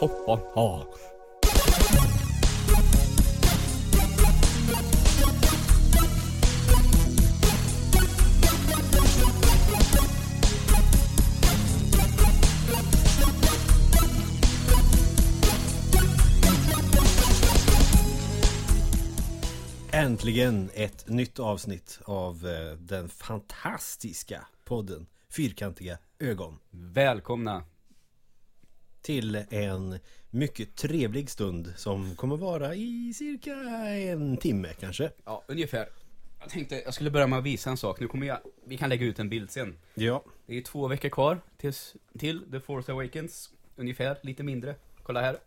hoppa ha. Äntligen ett nytt avsnitt av eh, den fantastiska podden Fyrkantiga ögon Välkomna! Till en mycket trevlig stund som kommer vara i cirka en timme kanske. Ja, ungefär. Jag tänkte jag skulle börja med att visa en sak. Nu kommer jag, vi kan lägga ut en bild sen. Ja, Det är två veckor kvar tills, till The Force Awakens. Ungefär, lite mindre. Kolla här.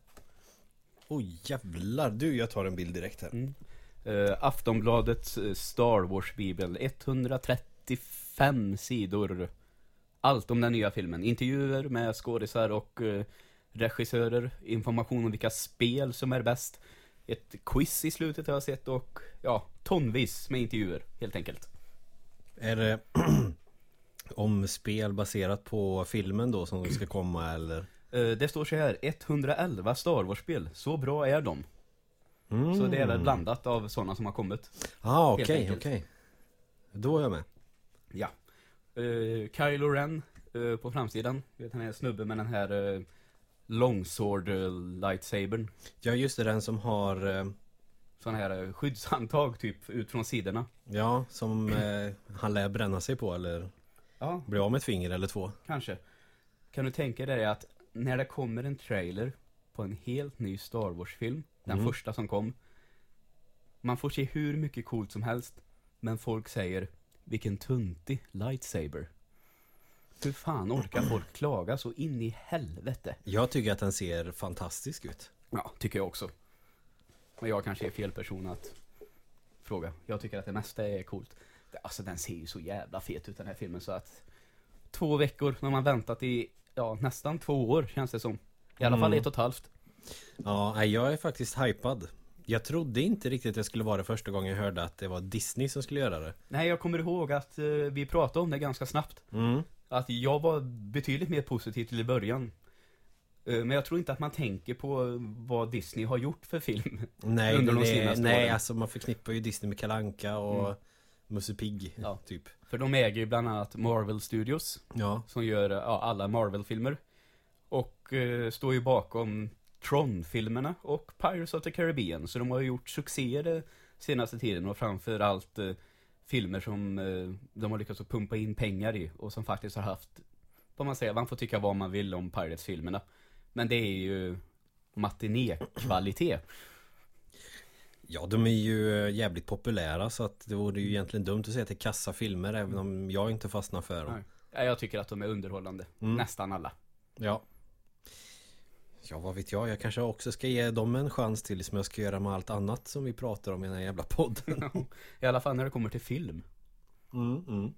oj jävlar. Du, jag tar en bild direkt här. Mm. Uh, Aftonbladets eh, Star Wars-bibel. 135 sidor. Allt om den nya filmen. Intervjuer med skådisar och eh, regissörer. Information om vilka spel som är bäst. Ett quiz i slutet har jag sett och ja, tonvis med intervjuer helt enkelt. Är det om spel baserat på filmen då som ska komma eller? Eh, det står så här, 111 Star Wars-spel. Så bra är de. Mm. Så det är väl blandat av sådana som har kommit. ah, helt okej, enkelt. okej. Då är jag med. Ja. Uh, Kylo Ren eh, på framsidan. Du vet, han är snubbe med den här uh, longsword uh, lightsabern. Ja, just det, den som har eh, Sån här uh, skyddshandtag typ ut från sidorna. Ja, som eh, han lär bränna sig på eller Ja, bli av med ett finger eller två. kanske. Kan du tänka dig att när det kommer en trailer på en helt ny Star Wars-film, den Mm. första som kom. Man får se hur mycket coolt som helst, men folk säger vilken tuntig lightsaber. Hur fan orkar folk klaga så in i helvete? Jag tycker att den ser fantastisk ut. Ja, tycker jag också. Men jag kanske är fel person att fråga. Jag tycker att det mesta är coolt. Alltså den ser ju så jävla fet ut den här filmen så att två veckor när man väntat i, ja nästan två år känns det som. I alla fall Mm. ett och ett halvt. Ja, jag är faktiskt hypad. Jag trodde inte riktigt att det skulle vara det första gången jag hörde att det var Disney som skulle göra det. Nej, jag kommer ihåg att eh, vi pratade om det ganska snabbt. Mm. Att jag var betydligt mer positiv till i början. Eh, Men jag tror inte att man tänker på vad Disney har gjort för film. Nej, Under de senaste nej åren. alltså man förknippar ju Disney med Kalanka och Mm. Musse Pigg, Ja. typ. För de äger ju bland annat Marvel Studios. Ja, Som gör ja, alla Marvel-filmer. Och eh, står ju bakom Tron-filmerna och Pirates of the Caribbean. Så de har ju gjort succéer senaste tiden och framförallt eh, filmer som eh, de har lyckats att pumpa in pengar i och som faktiskt har haft, vad man säger, man får tycka vad man vill om Pirates-filmerna. Men det är ju matinékvalitet. ja de är ju eh, jävligt populära så att det vore ju egentligen dumt att säga att det är kassa filmer även om jag inte fastnar för dem. Nej. Ja, Jag tycker att de är underhållande. Mm. Nästan alla. Ja. Ja, vad vet jag. Jag kanske också ska ge dem en chans till som jag ska göra med allt annat som vi pratar om i den här jävla podden. I alla fall när det kommer till film. Mm, mm.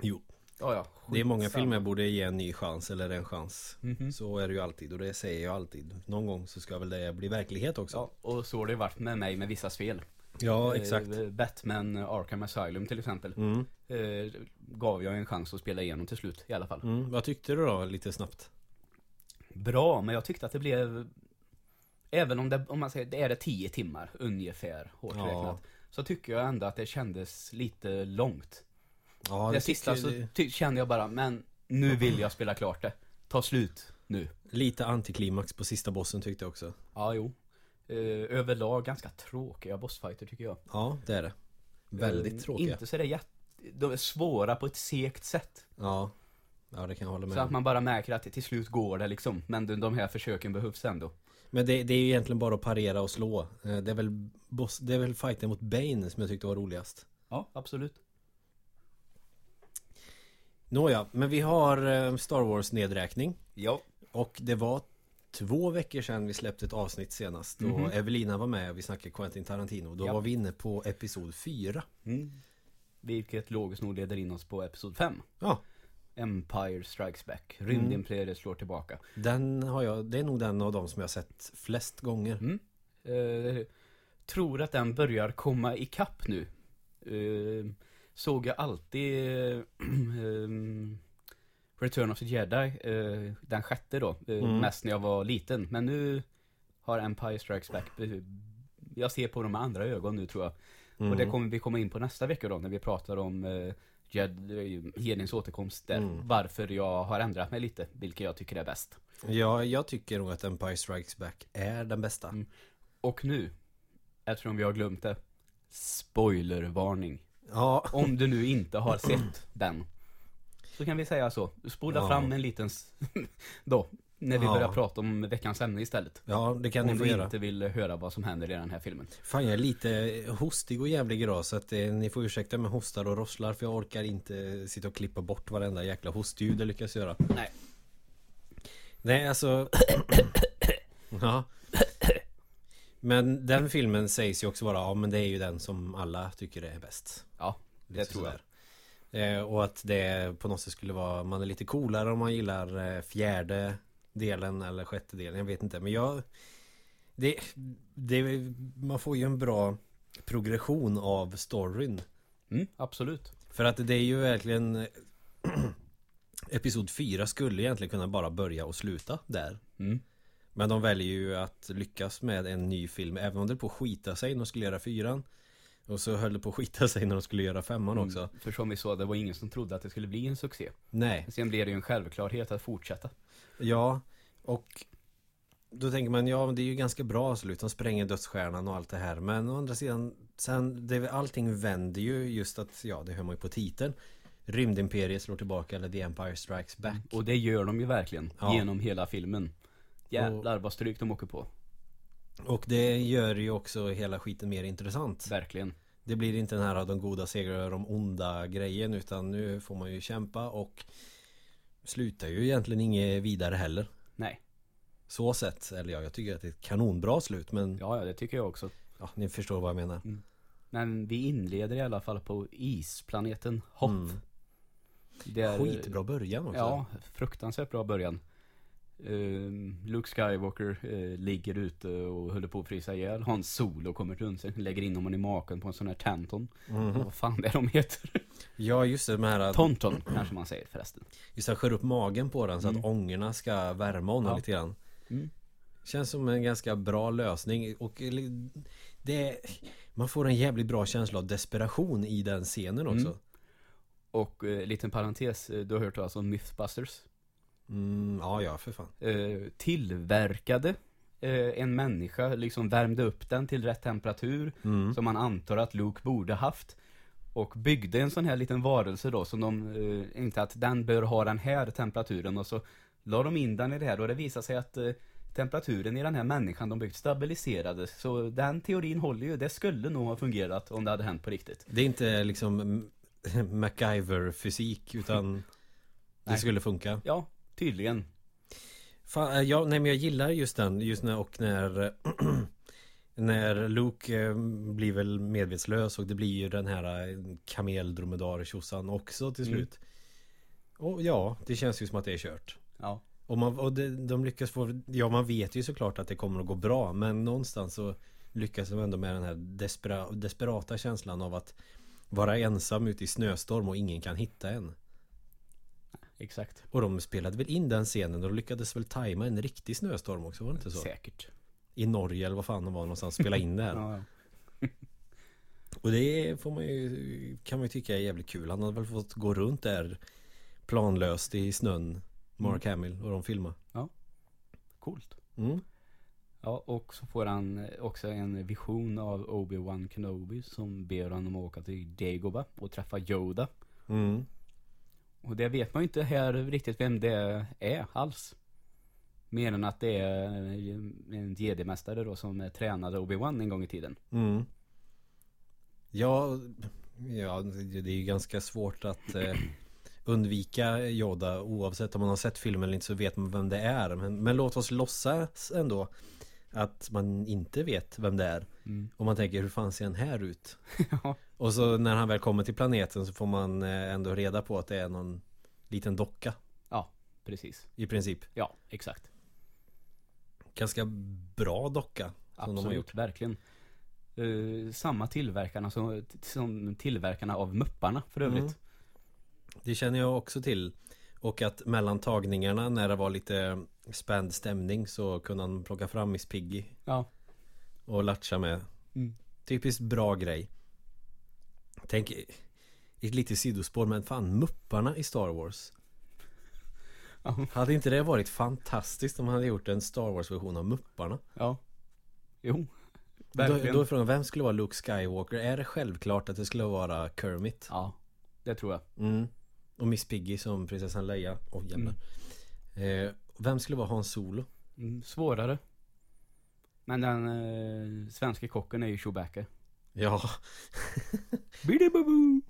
Jo, Ja, ja. det är många filmer jag borde ge en ny chans eller en chans. Mhm. Så är det ju alltid och det säger jag alltid. Någon gång så ska väl det bli verklighet också. Ja, och så har det varit med mig med vissa spel. Ja, exakt. Eh, Batman Arkham Asylum till exempel. Mm, Eh, gav jag en chans att spela igenom till slut i alla fall. mm. Vad tyckte du då lite snabbt? Bra, men jag tyckte att det blev Även om det, om man säger, det är det 10 timmar ungefär, hårt Ja. räknat. Så tycker jag ändå att det kändes lite långt. Ja, det sista tycker- så ty- kände jag bara, men nu vill jag spela klart det. Ta slut nu. Lite antiklimax på sista bossen tyckte jag också. Ja, jo. Eh, överlag ganska tråkiga bossfighter tycker jag. Ja, det är det. Väldigt Eh, tråkiga. Inte så det jätte... De är svåra på ett segt sätt. Ja. Ja, det kan jag hålla med Så att man bara märker att det till slut går det liksom. Men de, här försöken behövs ändå. Men det, det är ju egentligen bara att parera och slå. Eh, Det är väl, boss, det är väl fighten mot Bane som jag tyckte var roligast. Ja, absolut. Nåja, men vi har eh, Star Wars nedräkning. Ja. Och det var två veckor sedan vi släppte ett avsnitt senast. Då Mhm. Evelina var med och vi snackade Quentin Tarantino. Då Ja. var vi inne på episod 4. Mm. Vilket logiskt nog leder in oss på episod 5. Ja, Empire Strikes Back. Mm. Rymdimperiet slår tillbaka. den har jag, det är nog den av dem som jag har sett flest gånger. Mm. Eh, tror att den börjar komma ikapp nu. Eh, såg jag alltid eh, Return of the Jedi, eh, den sjätte då, eh, Mm. mest när jag var liten. Men nu har Empire Strikes Back, eh, jag ser på med andra ögon nu tror jag. Mm. Och det kommer vi komma in på nästa vecka då, när vi pratar om eh, Jedi, Jedins återkomst där. Mm. Varför jag har ändrat mig lite, vilket jag tycker är bäst. Ja, jag tycker nog att Empire Strikes Back är den bästa. Mm. Och nu, eftersom vi har glömt det, spoilervarning. Ja, Om du nu inte har sett den. Så kan vi säga så. Spola Ja. fram en liten då. När vi Ja. börjar prata om veckans ämne istället. ja det kan ni Om få du göra. inte vill höra vad som händer i den här filmen. Fan jag är lite hostig och jävlig idag så att eh, ni får ursäkta med hostar och rosslar för jag orkar inte sitta och klippa bort varenda jäkla hostljud jag lyckas göra. Nej. Nej alltså Ja Men den filmen sägs ju också vara, ja men det är ju den som alla tycker är bäst. Ja, det Lite tror jag. sådär. Eh, och att det på något sätt skulle vara, man är lite coolare om man gillar eh, fjärde delen eller sjätte delen, jag vet inte. Men jag det, det, man får ju en bra progression av storyn. Mm, absolut. För att det är ju verkligen Episod 4 skulle egentligen kunna bara börja och sluta där. Mm. Men de väljer ju att lyckas med en ny film Även om det på att skita sig när de skulle göra fyran Och så höll det på att skita sig när de skulle göra femman också Mm, För som vi sa, det var ingen som trodde att det skulle bli en succé. Nej, Sen blev det ju en självklarhet att fortsätta. ja Och Då tänker man, ja det är ju ganska bra slut De spränger dödsstjärnan och allt det här Men å andra sidan Sen, det, allting vänder ju just att, ja det hör man ju på titeln Rymdimperiet slår tillbaka eller The Empire Strikes Back Och det gör de ju verkligen. Ja. Genom hela filmen. Jävlar vad stryk de åker på. Och det gör ju också hela skiten mer intressant Verkligen. Det blir inte den här de goda segrar de onda grejen utan nu får man ju kämpa och Slutar ju egentligen inget vidare heller Nej. Så sett, eller ja, jag tycker att det är ett kanonbra slut men Ja, ja, det tycker jag också. ja, ni förstår vad jag menar Men vi inleder i alla fall på isplaneten Hoth. Mm. Det är, Skitbra början också Ja, fruktansvärt bra början. Ehm, Luke Skywalker eh, ligger ute och håller på att frysa ihjäl. Hans Solo kommer runt sig, lägger in honom i maken på en sån här Tanton. Mhm. Vad fan det är de heter? Ja just det, de här Tonton kanske man säger förresten. Just det, skär upp magen på den så Mm. att ångorna ska värma honom Ja. lite grann Mm. Känns som en ganska bra lösning och eller, det Man får en jävligt bra känsla av desperation i den scenen också Mm. Och eh, liten parentes, eh, du har hört talas om Mythbusters? Mm, Ja, ja för fan Eh, tillverkade eh, en människa, liksom värmde upp den till rätt temperatur mm. som man antar att Luke borde haft. Och byggde en sån här liten varelse då som de eh, inte att den bör ha den här temperaturen och så la de in den i det här och det visade sig att eh, temperaturen i den här människan de byggt stabiliserades. Så den teorin håller ju, det skulle nog ha fungerat om det hade hänt på riktigt. Det är inte liksom MacGyver-fysik utan Det skulle funka Ja, tydligen. Fan, eh, ja, nej men jag gillar just den Just när och när När Luke eh, blir väl medvetslös och det blir ju den här eh, kameldromedar tjosan också till Mm. slut Och ja, det känns ju som att det är kört Ja. Och, man, och det, de lyckas få Ja man vet ju såklart att det kommer att gå bra Men någonstans så Lyckas de ändå med den här despera, desperata känslan av att Vara ensam ute i snöstorm och ingen kan hitta en Exakt. Och de spelade väl in den scenen och de lyckades väl tajma en riktig snöstorm också, var det inte så? Säkert. I Norge eller vad fan de var någonstans spela in det här Ja, Och det får man ju, kan man ju tycka är jävligt kul Han hade väl fått gå runt där Planlöst i snön Mark Hamill och de filmade coolt. mm. Ja, och så får han också en vision av Obi-Wan Kenobi som ber honom åka till Dagobah och träffa Yoda. Mm. Och det vet man ju inte här riktigt vem det är alls. Mer än att det är en GD-mästare då som tränade Obi-Wan en gång i tiden. Mm. Ja, ja, det det är ju ganska svårt att eh, undvika Yoda oavsett om man har sett filmen eller inte så vet man vem det är. Men, men låt oss låtsas ändå att man inte vet vem det är. Mm. Och man tänker hur fan ser han här ut? Ja. Och så när han väl kommer till planeten så får man eh, ändå reda på att det är någon liten docka Precis. i princip. Ja, exakt. Ganska bra docka som Absolut, de har gjort. verkligen. Eh, samma tillverkarna som, som tillverkarna av Mupparna för övrigt. Mm. Det känner jag också till. Och att mellan tagningarna när det var lite spänd stämning så kunde han plocka fram Miss Piggy Ja. och latcha med. Mm. Typiskt bra grej. Tänk ett litet sidospår men fan Mupparna i Star Wars. Ja. Hade inte det varit fantastiskt om man hade gjort en Star Wars-version av Mupparna? Ja. Jo. Då, Verkligen. då är frågan, vem skulle vara Luke Skywalker? Är det självklart att det skulle vara Kermit? Ja. Det tror jag. Mm. Och Miss Piggy som prinsessan Leia. Oh, jävlar. Eh, vem skulle vara Hans Solo? Mm, svårare. Men den eh, svenska kocken är ju Chewbacca. Ja. Bidibubu.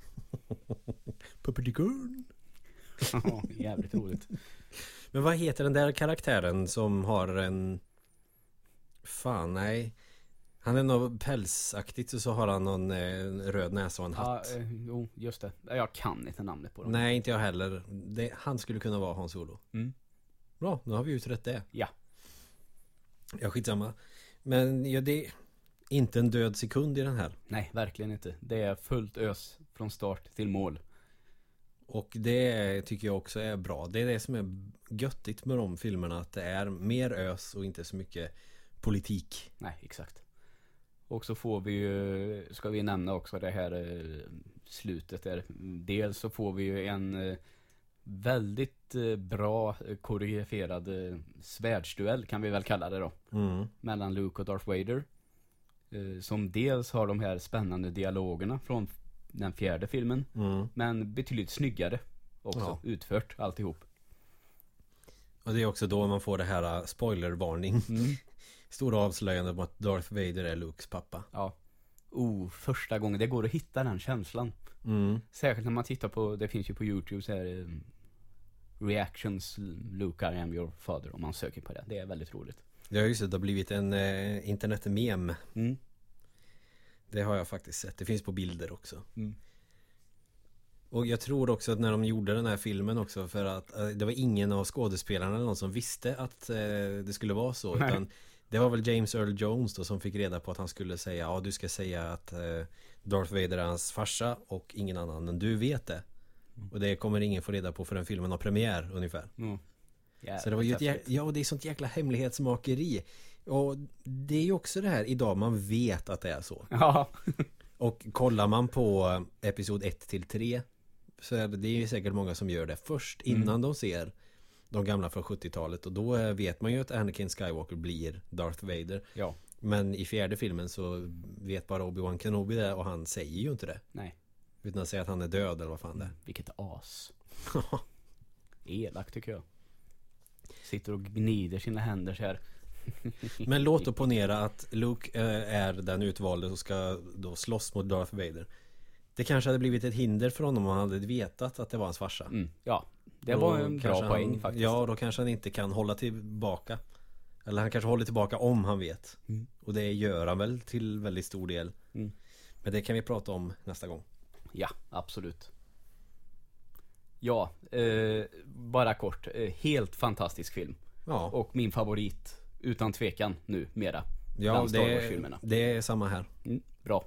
Puppety-girl. Ja, jävligt roligt. Men vad heter den där karaktären som har en... Fan, nej. Han är något pälsaktigt och så har han någon eh, röd näsa och en Ja, hatt. eh, jo, just det. Jag kan inte namnet på dem. Nej, inte jag heller. Det, han skulle kunna vara Hans Solo. Mm. Bra, nu har vi utrett det. Ja. Ja, skitsamma. Men ja, det är inte en död sekund i den här. Nej, verkligen inte. Det är fullt ös från start till mål. Och det tycker jag också är bra. Det är det som är göttigt med de filmerna. Att det är mer ös och inte så mycket politik. Nej, exakt. Och så får vi ju, ska vi nämna också det här eh, slutet där. Dels så får vi ju en eh, väldigt eh, bra koreograferad svärdsduell kan vi väl kalla det då. Mm. Mellan Luke och Darth Vader. Som dels har de här spännande dialogerna från den fjärde filmen. Mm. Men betydligt snyggare också Ja. utfört alltihop. Och det är också då man får det här spoilervarning. Mm. Stora avslöjande om att Darth Vader är Lukes pappa. Ja. Oh, första gången. Det går att hitta den känslan. Mm. Särskilt när man tittar på, det finns ju på YouTube så här eh, Reactions Luke I am your father om man söker på det. Det är väldigt roligt. Det har ju så det har blivit en eh, internetmem. Mm. Det har jag faktiskt sett. Det finns på bilder också. Mm. Och jag tror också att när de gjorde den här filmen också för att eh, det var ingen av skådespelarna eller någon som visste att eh, det skulle vara så. Nej. Utan det var väl James Earl Jones då som fick reda på att han skulle säga ja du ska säga att eh, Darth Vader är hans farsa och ingen annan men du vet det. Och det kommer ingen få reda på förrän filmen har premiär ungefär. Mm. Så det var ju ett, ja det är sånt jäkla hemlighetsmakeri. Och det är ju också det här idag man vet att det är så. Ja. Och kollar man på eh, episod 1 till 3 Så är det, det är ju säkert många som gör det först innan Mm. de ser De gamla från 70-talet och då eh, vet man ju att Anakin Skywalker blir Darth Vader Ja. Men i fjärde filmen så vet bara Obi-Wan Kenobi det och han säger ju inte det Nej. Utan att säga att han är död eller vad fan det är Vilket as. Elak tycker jag. Sitter och gnider sina händer så här. Men låt och ponera att Luke eh, är den utvalde och ska då slåss mot Darth Vader Det kanske hade blivit ett hinder för honom om han hade vetat att det var hans farsa Mm. Ja. Det Då var en bra poäng han, faktiskt. Ja, då kanske han inte kan hålla tillbaka Eller han kanske håller tillbaka om han vet Mm. Och det gör han väl till väldigt stor del Mm. Men det kan vi prata om nästa gång Ja, absolut. Ja, eh, bara kort. Eh, helt fantastisk film. Ja, Och min favorit, utan tvekan, nu mera. ja det, det är samma här Mm, bra.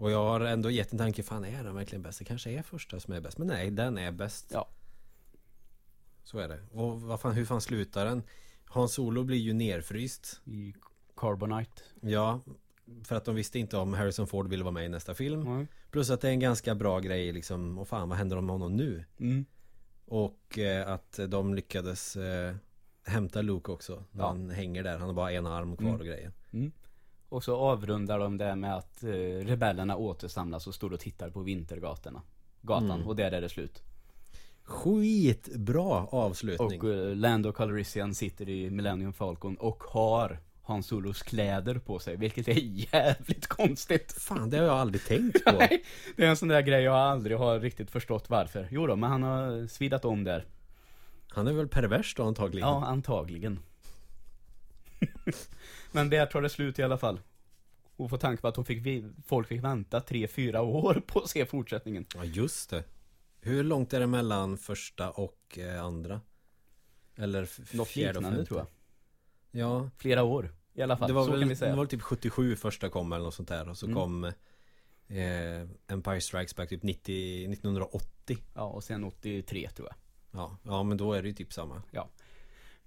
Och jag har ändå gett en tanke, fan är den verkligen bäst? Det kanske är första som är bäst Men nej, den är bäst Ja. Så är det Och vad fan, hur fan slutar den? Hans Solo blir ju nerfryst I Carbonite. Ja För att de visste inte om Harrison Ford ville vara med i nästa film Mm. Plus att det är en ganska bra grej liksom Och fan vad händer med honom nu? Mm. Och eh, att de lyckades eh, hämta Luke också När Ja. han hänger där, han har bara en arm kvar Mm. och grejer Mm. Och så avrundar de det med att eh, rebellerna återsamlas och står och tittar på vintergatorna. Gatan, Mm. och där är det slut. Skitbra avslutning Och eh, Lando Calrissian sitter i Millennium Falcon och har Han Solos kläder på sig, vilket är jävligt konstigt. Fan det har jag aldrig tänkt på Nej, det är en sån där grej jag aldrig har riktigt förstått varför. Jo då, men han har svidat om där. Han är väl pervers då antagligen Ja, antagligen. men där tar det slut i alla fall. Och få tanke på att de fick, folk fick vänta tre, fyra år på att se fortsättningen. Ja just det Hur långt är det mellan första och eh, andra? Eller Något fjärde och femte? tror jag. Ja Flera år i alla fall, det var, så väl, kan vi det säga. var typ 77 första kom eller något sånt där Och så Mm. kom eh, Empire Strikes Back typ 90, 1980 Ja, och sen 83 tror jag. Ja, ja men då är det ju typ samma.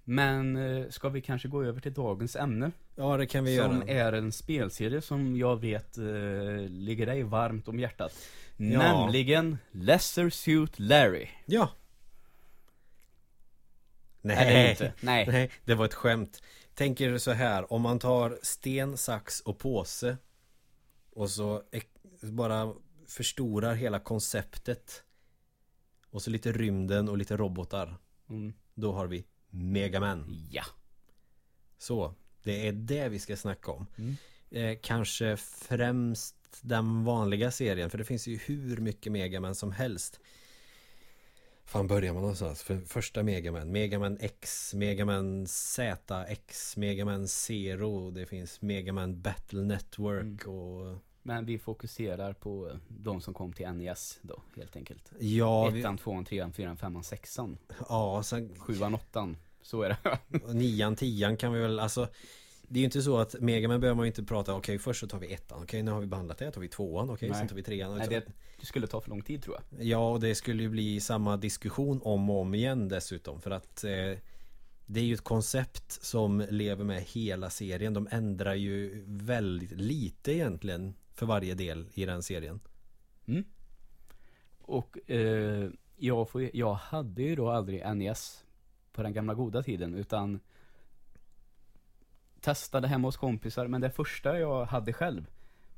Men eh, ska vi kanske gå över till dagens ämne? Ja, det kan vi som göra. är en spelserie som jag vet eh, ligger dig varmt om hjärtat. Ja. Nämligen Lesser Suit Larry. Ja. Nej. Nej. Nej, det var ett skämt. Tänker så här, om man tar sten, sax och påse och så bara förstorar hela konceptet och så lite rymden och lite robotar. Mm. Då har vi Megaman. Ja. Så, det är det vi ska snacka om. Mm. Eh, kanske främst den vanliga serien, för det finns ju hur mycket Megaman som helst. Fan börjar man någonstans? För första Megaman, Megaman X, Megaman ZX, Megaman Zero, det finns Megaman Battle Network och Men vi fokuserar på de som kom till NES då, helt enkelt. ja, vi, Ettan, tvåan, trean, fyran, femman, sexan, ja, sen sjuan, åttan. Så är det. nian, tian kan vi väl, alltså det är ju inte så att Megaman behöver man ju inte prata, okej först så tar vi ettan, okej nu har vi behandlat det, tar vi tvåan, okej Nej. sen tar vi trean. Nej, det, det skulle ta för lång tid tror jag. Ja, och det skulle ju bli samma diskussion om och om igen dessutom för att eh, det är ju ett koncept som lever med hela serien. De ändrar ju väldigt lite egentligen för varje del i den serien. Mm. Och eh, jag, får, jag hade ju då aldrig NES på den gamla goda tiden utan testade hemma hos kompisar men det första jag hade själv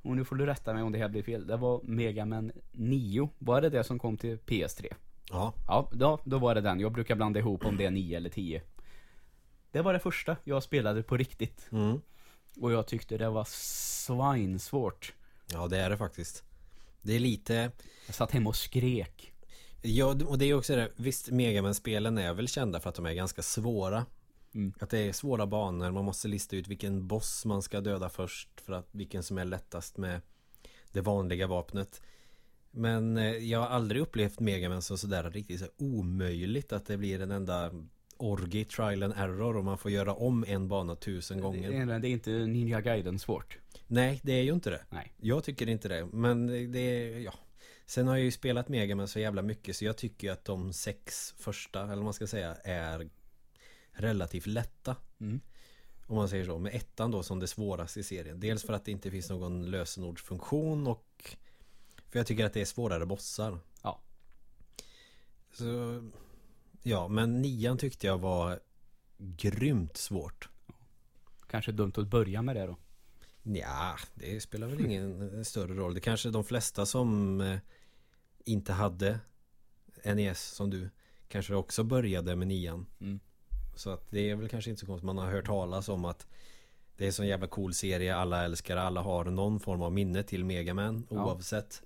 och nu får du rätta mig om det här blir fel. Det var Megaman 9. Var det det som kom till PS3? Ja, Ja, då, då var det den. Jag brukar blanda ihop om det är 9 eller 10. Det var det första jag spelade på riktigt. mm. Och jag tyckte det var svinsvårt. Ja det är det faktiskt. Det är lite Jag satt hemma och skrek. Ja, och det är också det. Visst, Megaman-spelen är väl kända för att de är ganska svåra. Mm. Att det är svåra banor, man måste lista ut vilken boss man ska döda först för att vilken som är lättast med det vanliga vapnet. Men eh, jag har aldrig upplevt Megaman som sådär riktigt så omöjligt att det blir en enda orgi, trial and error och man får göra om en bana tusen gånger. Det, är- det är inte Ninja Gaiden svårt. Nej, det är ju inte det. Nej. Jag tycker inte det, men det är, ja. Sen har jag ju spelat Megaman så jävla mycket så jag tycker att de sex första, eller vad man ska säga, är relativt lätta. Mm. Om man säger så. Med ettan då som det svåraste i serien. Dels för att det inte finns någon lösenordsfunktion och för jag tycker att det är svårare bossar. Ja. Så Ja, men nian tyckte jag var grymt svårt. Kanske dumt att börja med det då. Ja, det spelar väl ingen större roll. Det kanske de flesta som eh, inte hade NES som du kanske också började med nian. Mm. Så att det är väl kanske inte så konstigt. Man har hört talas om att det är en sån jävla cool serie. Alla älskar. Alla har någon form av minne till Megaman Ja. oavsett.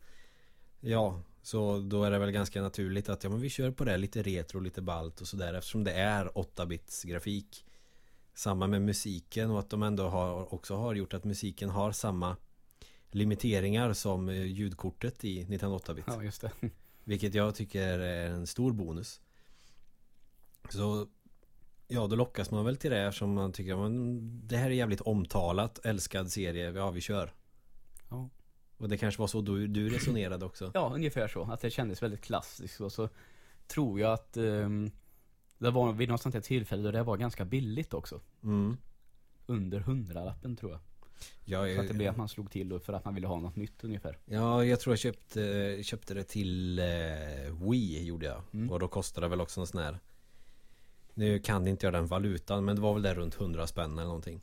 Ja, så då är det väl ganska naturligt att ja, men vi kör på det lite retro, lite balt och sådär eftersom det är 8-bits grafik. Samma med musiken och att de ändå har, också har gjort att musiken har samma limiteringar som eh, ljudkortet i 1908-bit. Ja, just det. Vilket jag tycker är en stor bonus. Så Ja, då lockas man väl till det eftersom man tycker men det här är jävligt omtalat, älskad serie, ja vi kör. Ja. Och det kanske var så du, du resonerade också. Ja, ungefär så. Att det kändes väldigt klassiskt och så tror jag att ehm, det var vid något sånt här tillfälle då det var ganska billigt också. Mm. Under hundralappen tror jag. Ja, Så att det blev att man slog till för att man ville ha något nytt ungefär. ja, jag tror jag köpte, köpte det till eh, Wii gjorde jag. Mm. Och då kostade det väl också en sån här Nu kan inte jag den valutan men det var väl där runt 100 spänn eller någonting.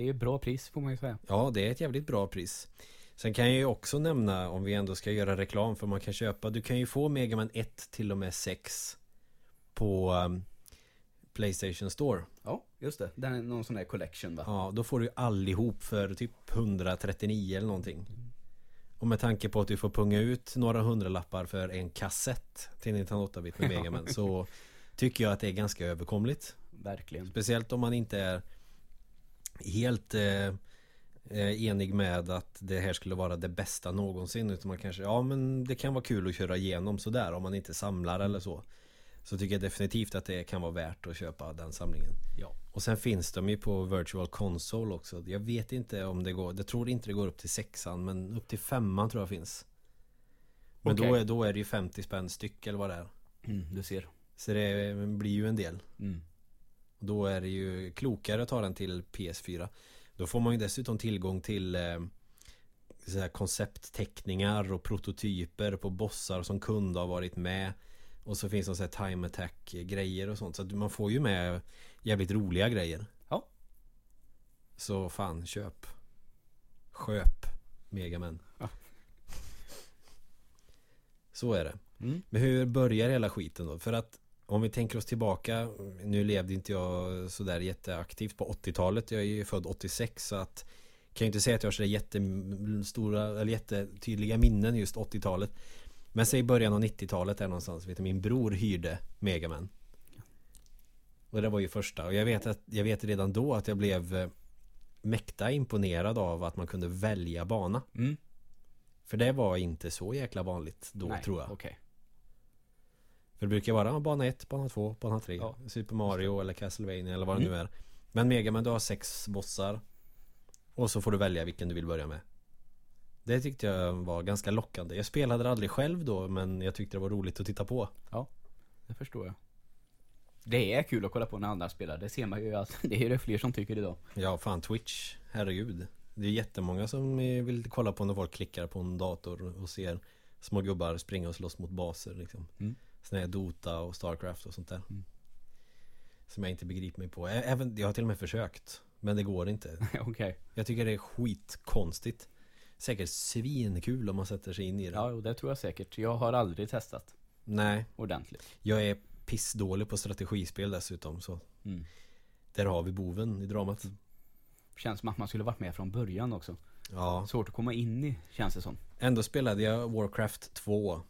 Det är bra pris får man ju säga. Ja, det är ett jävligt bra pris. Sen kan jag ju också nämna om vi ändå ska göra reklam för man kan köpa Du kan ju få Mega Man 1 till och med 6 På um, Playstation Store Ja, just det. Den är någon sån där collection va? Ja, då får du ju allihop för typ 139 eller någonting Och med tanke på att du får punga ut några hundralappar för en kassett Till 1908-bit med Mega Man Så tycker jag att det är ganska överkomligt Verkligen. Speciellt om man inte är helt eh, eh, enig med att det här skulle vara det bästa någonsin. Utan man kanske, ja men det kan vara kul att köra igenom sådär om man inte samlar eller så. Så tycker jag definitivt att det kan vara värt att köpa den samlingen. Ja. Och sen finns de ju på Virtual Console också. Jag vet inte om det går, jag tror inte det går upp till sexan men upp till femman tror jag finns. Men då, Okej. är, då är det ju 50 spänn styck eller vad det är. Mm, du ser. Så det blir ju en del. Mm. Då är det ju klokare att ta den till PS4. Då får man ju dessutom tillgång till eh, så här konceptteckningar och prototyper på bossar som kunde ha varit med. Och så finns det så här time attack grejer och sånt. Så att man får ju med jävligt roliga grejer. Ja. Så fan, köp. Sköp Megaman. Ja. Så är det. Mm. Men hur börjar hela skiten då? För att om vi tänker oss tillbaka Nu levde inte jag sådär jätteaktivt på 80-talet Jag är ju född 86 så att Kan ju inte säga att jag har sådär jättestora eller jättetydliga minnen just 80-talet Men säg början av 90-talet där någonstans vet du, Min bror hyrde Megaman Och det var ju första. Och jag vet att Jag vet redan då att jag blev eh, Mäkta imponerad av att man kunde välja bana. Mm. För det var inte så jäkla vanligt då Nej, tror jag. Okej. För det brukar vara ja, bana 1, bana 2, bana 3 Ja. Super Mario eller Castlevania eller vad det Mm. nu är Men Megaman du har sex bossar Och så får du välja vilken du vill börja med Det tyckte jag var ganska lockande Jag spelade det aldrig själv då men jag tyckte det var roligt att titta på Det förstår jag. Det är kul att kolla på när andra spelar. Det ser man ju. Alltså, det är det fler som tycker idag. Ja fan Twitch, herregud Det är jättemånga som vill kolla på när folk klickar på en dator och ser Små gubbar springa och slåss mot baser liksom Mm. Sån här Dota och Starcraft och sånt där Mm. Som jag inte begriper mig på Även, jag har till och med försökt Men det går inte Okej. Jag tycker det är skitkonstigt Säkert svinkul om man sätter sig in i det Ja, det tror jag säkert. Jag har aldrig testat Nej, ordentligt. jag är pissdålig på strategispel dessutom så Mm. Där har vi boven i dramat Känns som att man skulle varit med från början också. Ja, Svårt att komma in i, känns det som. ändå spelade jag Warcraft 2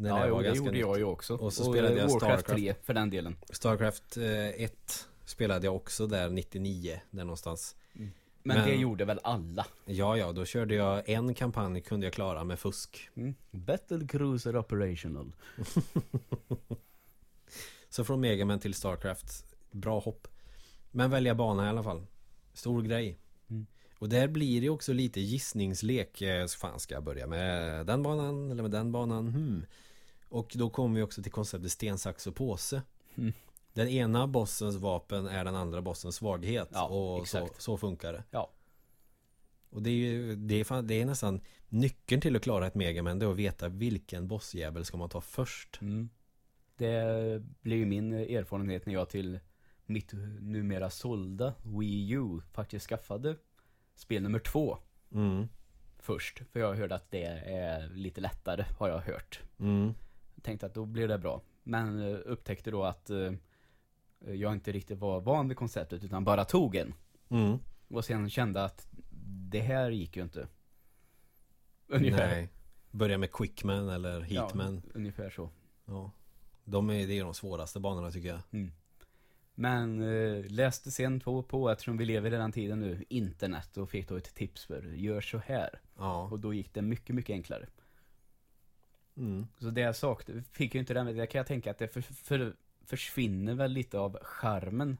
När ja, jo, det gjorde nytt. jag ju också. Och så spelade eh, jag Warcraft Starcraft. 3 för den delen. Starcraft eh, 1 spelade jag också där 99 Där någonstans Men, Men- det gjorde väl alla? Ja, ja, då körde jag en kampanj kunde jag klara med fusk Mm. Battle Cruiser Operational. Så från Megaman till Starcraft Bra hopp Men välja bana i alla fall Stor grej Mm. Och där blir det också lite gissningslek Eh, fan ska jag börja med den banan eller med den banan hmm. Och då kommer vi också till konceptet sten, sax och påse Mm. Den ena bossens vapen är den andra bossens svaghet Ja, Och så, så funkar det Ja. Och det är ju det är, fan, det är nästan Nyckeln till att klara ett Megaman Det är att veta vilken bossjävel ska man ta först Mm. Det blir ju min erfarenhet när jag till mitt numera sålda Wii U faktiskt skaffade spel nummer två mm. först. För jag hörde att det är lite lättare, har jag hört. Mm. Tänkte att då blir det bra. Men eh, upptäckte då att eh, jag inte riktigt var van vid konceptet utan bara tog en. Mm. Och sen kände att det här gick ju inte. Ungefär. Nej. Börja med Quickman eller Heatman. Ja, ungefär så. Ja. De är, det är de svåraste banorna tycker jag. Mm. Men eh, läste sen på, på, eftersom vi lever i den tiden nu, internet och fick då ett tips för gör så här. Ja. Och då gick det mycket, mycket enklare. Mm. Så det jag saknade, fick ju inte den, det kan jag tänka att det för, för, försvinner väl lite av charmen.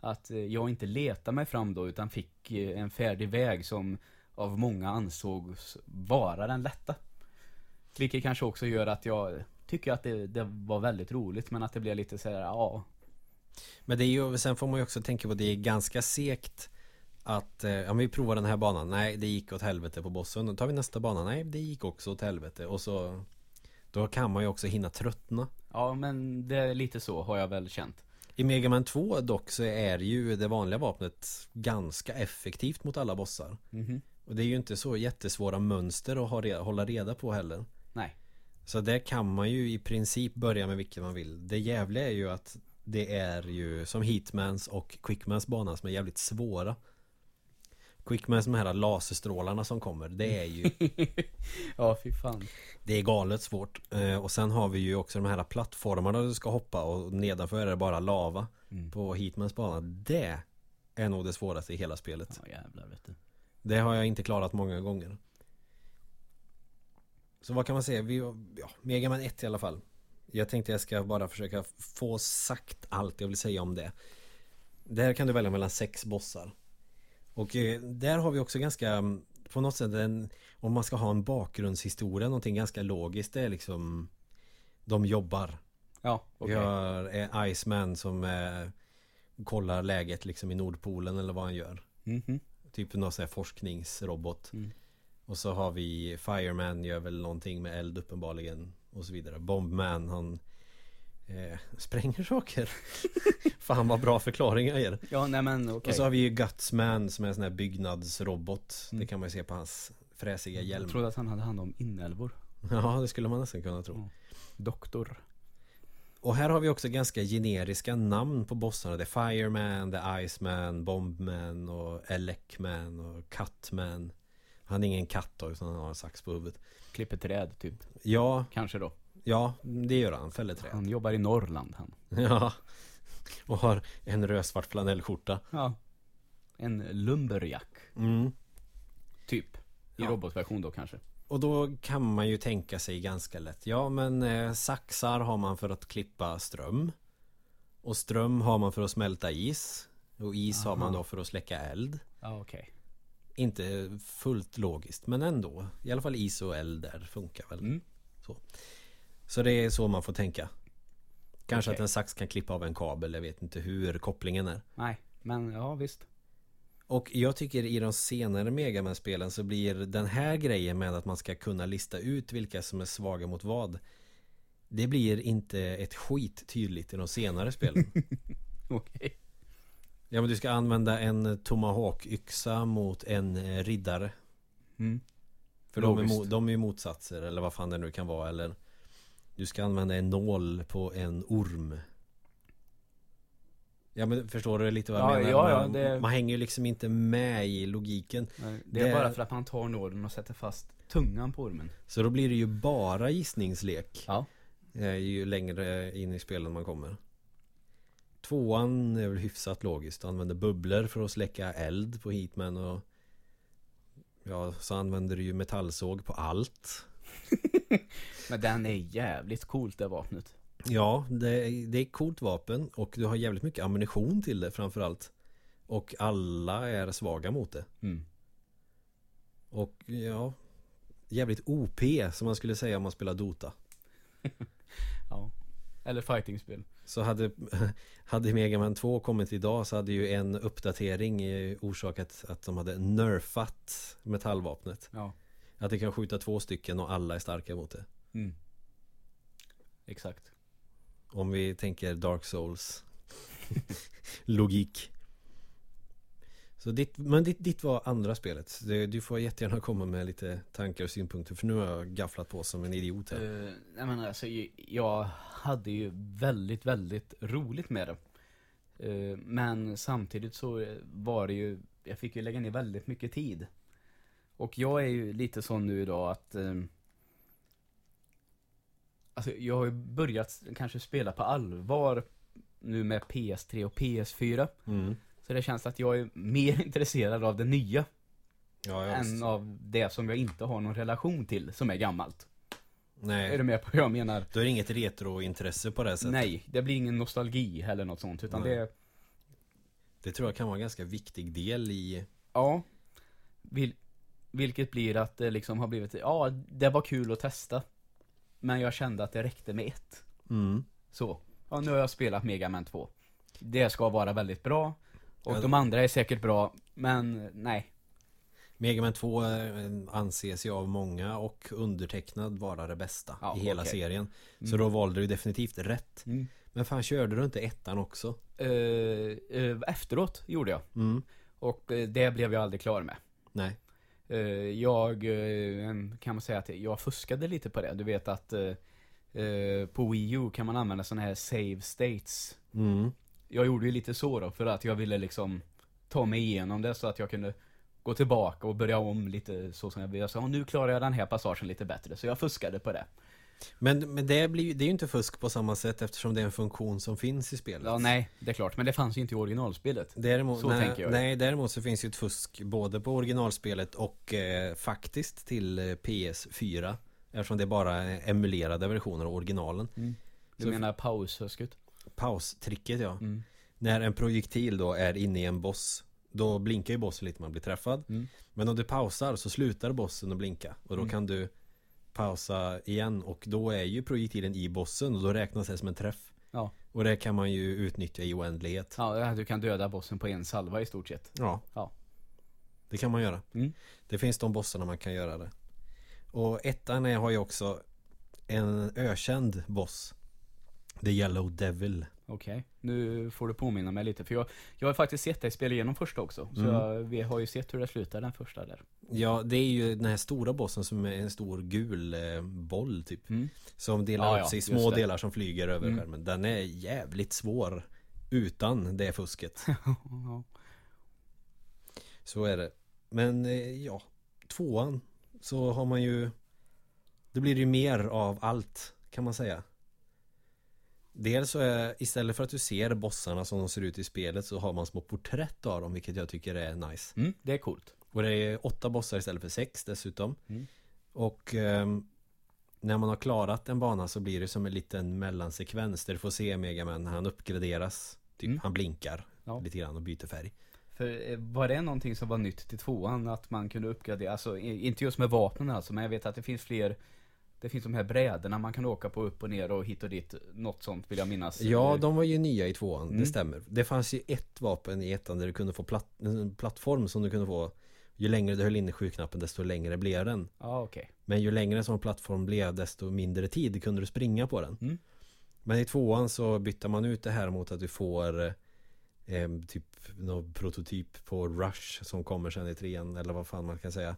Att eh, jag inte letade mig fram då utan fick eh, en färdig väg som av många ansågs vara den lätta. Vilket kanske också gör att jag tycker att det, det var väldigt roligt men att det blev lite så här, ja. Men det är ju, sen får man ju också tänka på att det är ganska segt att, eh, ja vi provar den här banan, nej det gick åt helvete på bossen. Då tar vi nästa bana, nej det gick också åt helvete. Och så, då kan man ju också hinna tröttna. Ja men det är lite så har jag väl känt. I Mega Man 2 dock så är ju det vanliga vapnet ganska effektivt mot alla bossar. Mhm. Och det är ju inte så jättesvåra mönster att ha reda, hålla reda på heller. Nej. Så där kan man ju i princip börja med vilken man vill. Det jävliga är ju att det är ju som Hitmans och Quickmans bana som är jävligt svåra. Quickmans de här laserstrålarna som kommer, det är ju ja fy fan. Det är galet svårt. Eh, och sen har vi ju också de här plattformarna du ska hoppa och nedanför är det bara lava. Mm. På Hitmans bana. Det är nog det svåraste i hela spelet. Ja jävlar vet du. Det har jag inte klarat många gånger. Så vad kan man säga? Vi, ja, Mega Man 1 i alla fall. Jag tänkte jag ska bara försöka få sagt allt jag vill säga om det. Där kan du välja mellan sex bossar. Och eh, där har vi också ganska mm, på något sätt en, om man ska ha en bakgrundshistoria, någonting ganska logiskt. Det är liksom de jobbar. Ja, okej. Vi har eh, Iceman som eh, kollar läget liksom i Nordpolen eller vad han gör. Mhm. Typ någon sån här forskningsrobot. Mm. Och så har vi Fireman gör väl någonting med eld uppenbarligen. Och så vidare. Bombman han eh, spränger saker. Fan vad bra förklaringar jag ger. Ja, nej men okej. Och så har vi ju Gutsman som är en sån här byggnadsrobot. Mm. Det kan man ju se på hans fräsiga hjälm. Jag trodde att han hade hand om inälvor. Ja, det skulle man nästan kunna tro. Mm. Doktor. Och här har vi också ganska generiska namn på bossarna. Det är Fireman, The Iceman, Bombman och Elecman och Cutman. Han är ingen katt då, utan han har en sax på huvudet. Klipper träd, typ. Ja, Kanske då. Ja, det gör han. Fäller träd. Han jobbar i Norrland, han. Ja. Och har en rödsvart flanellskjorta. Ja. En lumberjack, Mm. typ. I Ja. robotversion då kanske. Och då kan man ju tänka sig ganska lätt. Ja, men eh, saxar har man för att klippa ström. Och ström har man för att smälta is. Och is har man Aha. då för att släcka eld. Ja, okej. Inte fullt logiskt, men ändå. I alla fall is och eld där funkar väl. Mm. Så det är så man får tänka. Kanske Okej. att en sax kan klippa av en kabel. Jag vet inte hur kopplingen är. Nej, men ja visst. Och jag tycker i de senare Megaman-spelen så blir den här grejen med att man ska kunna lista ut vilka som är svaga mot vad. Det blir inte ett skit tydligt i de senare spelen. Okej. ja men du ska använda en Tomahawk-yxa mot en eh, riddare. Mm. För de är, mo- de är motsatser eller vad fan det nu kan vara eller Du ska använda en nål på en orm Ja men förstår du lite vad jag Ja, menar? ja, ja, man, det- man hänger ju liksom inte med i logiken Nej, Det är Det- bara för att man tar nålen och sätter fast tungan på ormen. Så då blir det ju bara gissningslek Ja. eh, Ju längre in i spelen man kommer Tvåan är väl hyfsat logiskt Använder bubblor för att släcka eld på Heatman och Ja, så använder du ju metallsåg på allt Men den är jävligt coolt det vapnet. Ja, det är, det är ett coolt vapen och du har jävligt mycket ammunition till det framförallt. Och alla är svaga mot det. Mm. Och ja, jävligt OP som man skulle säga om man spelar Dota. Ja. Eller fightingspel. Så hade, hade Mega Man 2 kommit idag så hade ju en uppdatering orsakat att de hade nerfat metallvapnet. Ja. Att det kan skjuta två stycken och alla är starka mot det. Mm. Exakt. Om vi tänker Dark Souls Logik Så ditt, men ditt, ditt var andra spelet Du får jättegärna komma med lite tankar och synpunkter För nu har jag gafflat på som en idiot här Uh, nej men alltså, jag hade ju väldigt, väldigt roligt med det. Eh, men samtidigt så var det ju, jag fick ju lägga ner väldigt mycket tid. Och jag är ju lite sån nu idag att eh, Alltså jag har ju börjat kanske spela på allvar nu med PS3 och PS4. mm. Så det känns att jag är mer intresserad av det nya Ja, än av det som jag inte har någon relation till, som är gammalt. Är Nej, du med på vad jag menar? är det inget retrointresse på det sättet Nej, det blir ingen nostalgi eller något sånt, utan Nej. det Det tror jag kan vara en ganska viktig del i Ja. Vil, vilket blir att det liksom har blivit, ja, det var kul att testa. Men jag kände att det räckte med ett. mm. Så. Ja, nu har jag spelat Mega Man 2. Det ska vara väldigt bra. Och Ja. de andra är säkert bra, men nej. Mega Man 2 eh, anses ju av många och undertecknad vara det bästa Ja, i hela okej. serien Så Mm. då valde du definitivt rätt Mm. Men fan körde du inte ettan också? Eh, eh, efteråt gjorde jag. Mm. Och det blev jag aldrig klar med. Nej jag, eh, kan man säga att jag fuskade lite på det. Du vet att eh, eh, på Wii U kan man använda sådana här save states. mm. Jag gjorde ju lite så då, för att jag ville liksom ta mig igenom det så att jag kunde gå tillbaka och börja om lite så som jag ville. Jag sa, nu klarar jag den här passagen lite bättre. Så jag fuskade på det. Men, men det, blir, det är ju inte fusk på samma sätt eftersom det är en funktion som finns i spelet. Ja, nej, det är klart. Men det fanns ju inte i originalspelet. Däremot, Så nej, tänker jag. nej, däremot så finns ju ett fusk både på originalspelet och eh, faktiskt till eh, PS4. Eftersom det bara är emulerade versioner av originalen. Du Så- menar paushusket? Paustricket ja. Mm. När en projektil då är inne i en boss. Då blinkar ju bossen lite när man blir träffad. Mm. Men om du pausar så slutar bossen att blinka. Och då Mm. kan du pausa igen och då är ju projektilen i bossen och då räknas det som en träff. Ja. Och det kan man ju utnyttja i oändlighet. Ja, du kan döda bossen på en salva i stort sett. Ja. Ja. Det kan man göra. Mm. Det finns de bossarna man kan göra det. Och ettan är, har ju också en ökänd boss. The Yellow Devil. Okej, nu får du påminna mig lite för jag, jag har faktiskt sett dig spela igenom första också. Så Mm. jag, vi har ju sett hur det slutar den första där. Ja, det är ju den här stora bossen som är en stor gul eh, boll typ. Mm. Som delar Ja, upp sig i små delar som flyger över Mm. skärmen. Den är jävligt svår utan det fusket. Så är det. Men eh, ja, tvåan så har man ju Det blir ju mer av allt kan man säga. Dels så är istället för att du ser bossarna som de ser ut i spelet så har man små porträtt av dem vilket jag tycker är nice. Mm, det är coolt. Och det är åtta bossar istället för sex dessutom. Mm. Och ehm, när man har klarat en bana så blir det som en liten mellansekvens där du får se Megaman när han uppgraderas. Typ Mm. han blinkar Ja. lite grann och byter färg. För eh, var det någonting som var nytt till tvåan? Att man kunde uppgradera, alltså inte just med vapnen alltså, men jag vet att det finns fler Det finns de här brädorna man kan åka på upp och ner och hit och dit Något sånt vill jag minnas Ja, de var ju nya i tvåan, Mm. det stämmer. Det fanns ju ett vapen i ettan där du kunde få platt, en plattform som du kunde få Ju längre du höll inne sju-knappen desto längre blev den. Ja okej Men ju längre en sån plattform blev desto mindre tid kunde du springa på den. Mm. Men i tvåan så bytte man ut det här mot att du får eh, typ någon prototyp på Rush som kommer sen i trean eller vad fan man kan säga.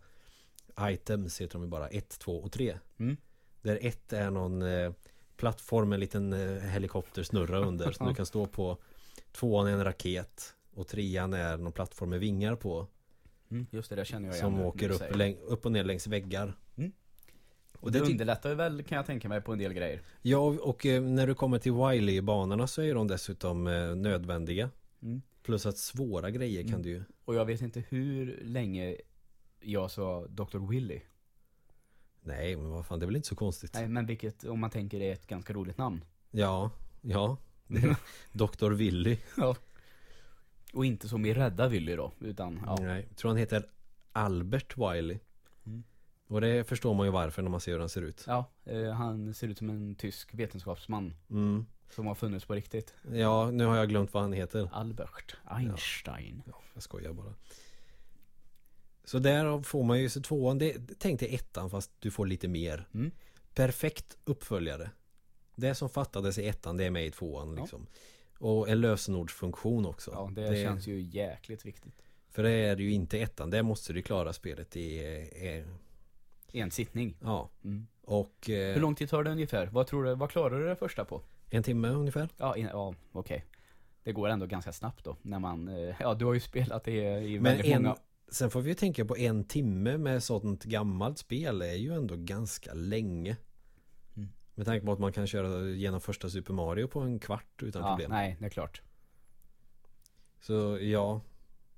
Items heter de ju bara, 1, 2 och 3. Mm. Där ett är någon eh, plattform med en liten eh, helikoptersnurra under som Ja. du kan stå på. Tvåan är en raket och trean är någon plattform med vingar på. mm, Just det, det känner jag igen Som nu, åker du upp, läng- upp och ner längs väggar. Mm. Och Och det det underlättar ju väl kan jag tänka mig på en del grejer Ja och eh, när du kommer till Wiley-banorna så är de dessutom eh, nödvändiga. mm. Plus att svåra grejer kan Mm. du ju Och jag vet inte hur länge jag sa Dr. Willy Nej men vad fan det är väl inte så konstigt. Nej men vilket, om man tänker är ett ganska roligt namn. Ja, ja. Det Dr. Willy. Ja. Och inte som i Rädda Willy då, utan ja. Nej, jag tror han heter Albert Wiley. Mm. Och det förstår man ju varför när man ser hur han ser ut. Ja, eh, han ser ut som en tysk vetenskapsman. Mm. Som har funnits på riktigt. Ja, nu har jag glömt vad han heter. Albert Einstein. Ja, Jag skojar bara Så där får man ju så tvåan. Det, Tänk dig ettan fast du får lite mer. Mm. Perfekt uppföljare. Det som fattades i ettan det är med i tvåan Ja. liksom. Och en lösenordsfunktion också. Ja, det, känns ju jäkligt viktigt. För det är det ju inte i ettan. Där måste du klara spelet i eh, En sittning. Ja. Mm. Och eh, Hur lång tid tar det ungefär? Vad tror du, vad klarar du det första på? En timme ungefär. Ja, in, ja okej. Det går ändå ganska snabbt då när man, eh, ja du har ju spelat det i Men väldigt en, många sen får vi ju tänka på en timme med sådant gammalt spel är ju ändå ganska länge. Mm. Med tanke på att man kan köra genom första Super Mario på en kvart utan Ja, problem. nej det är klart Så ja.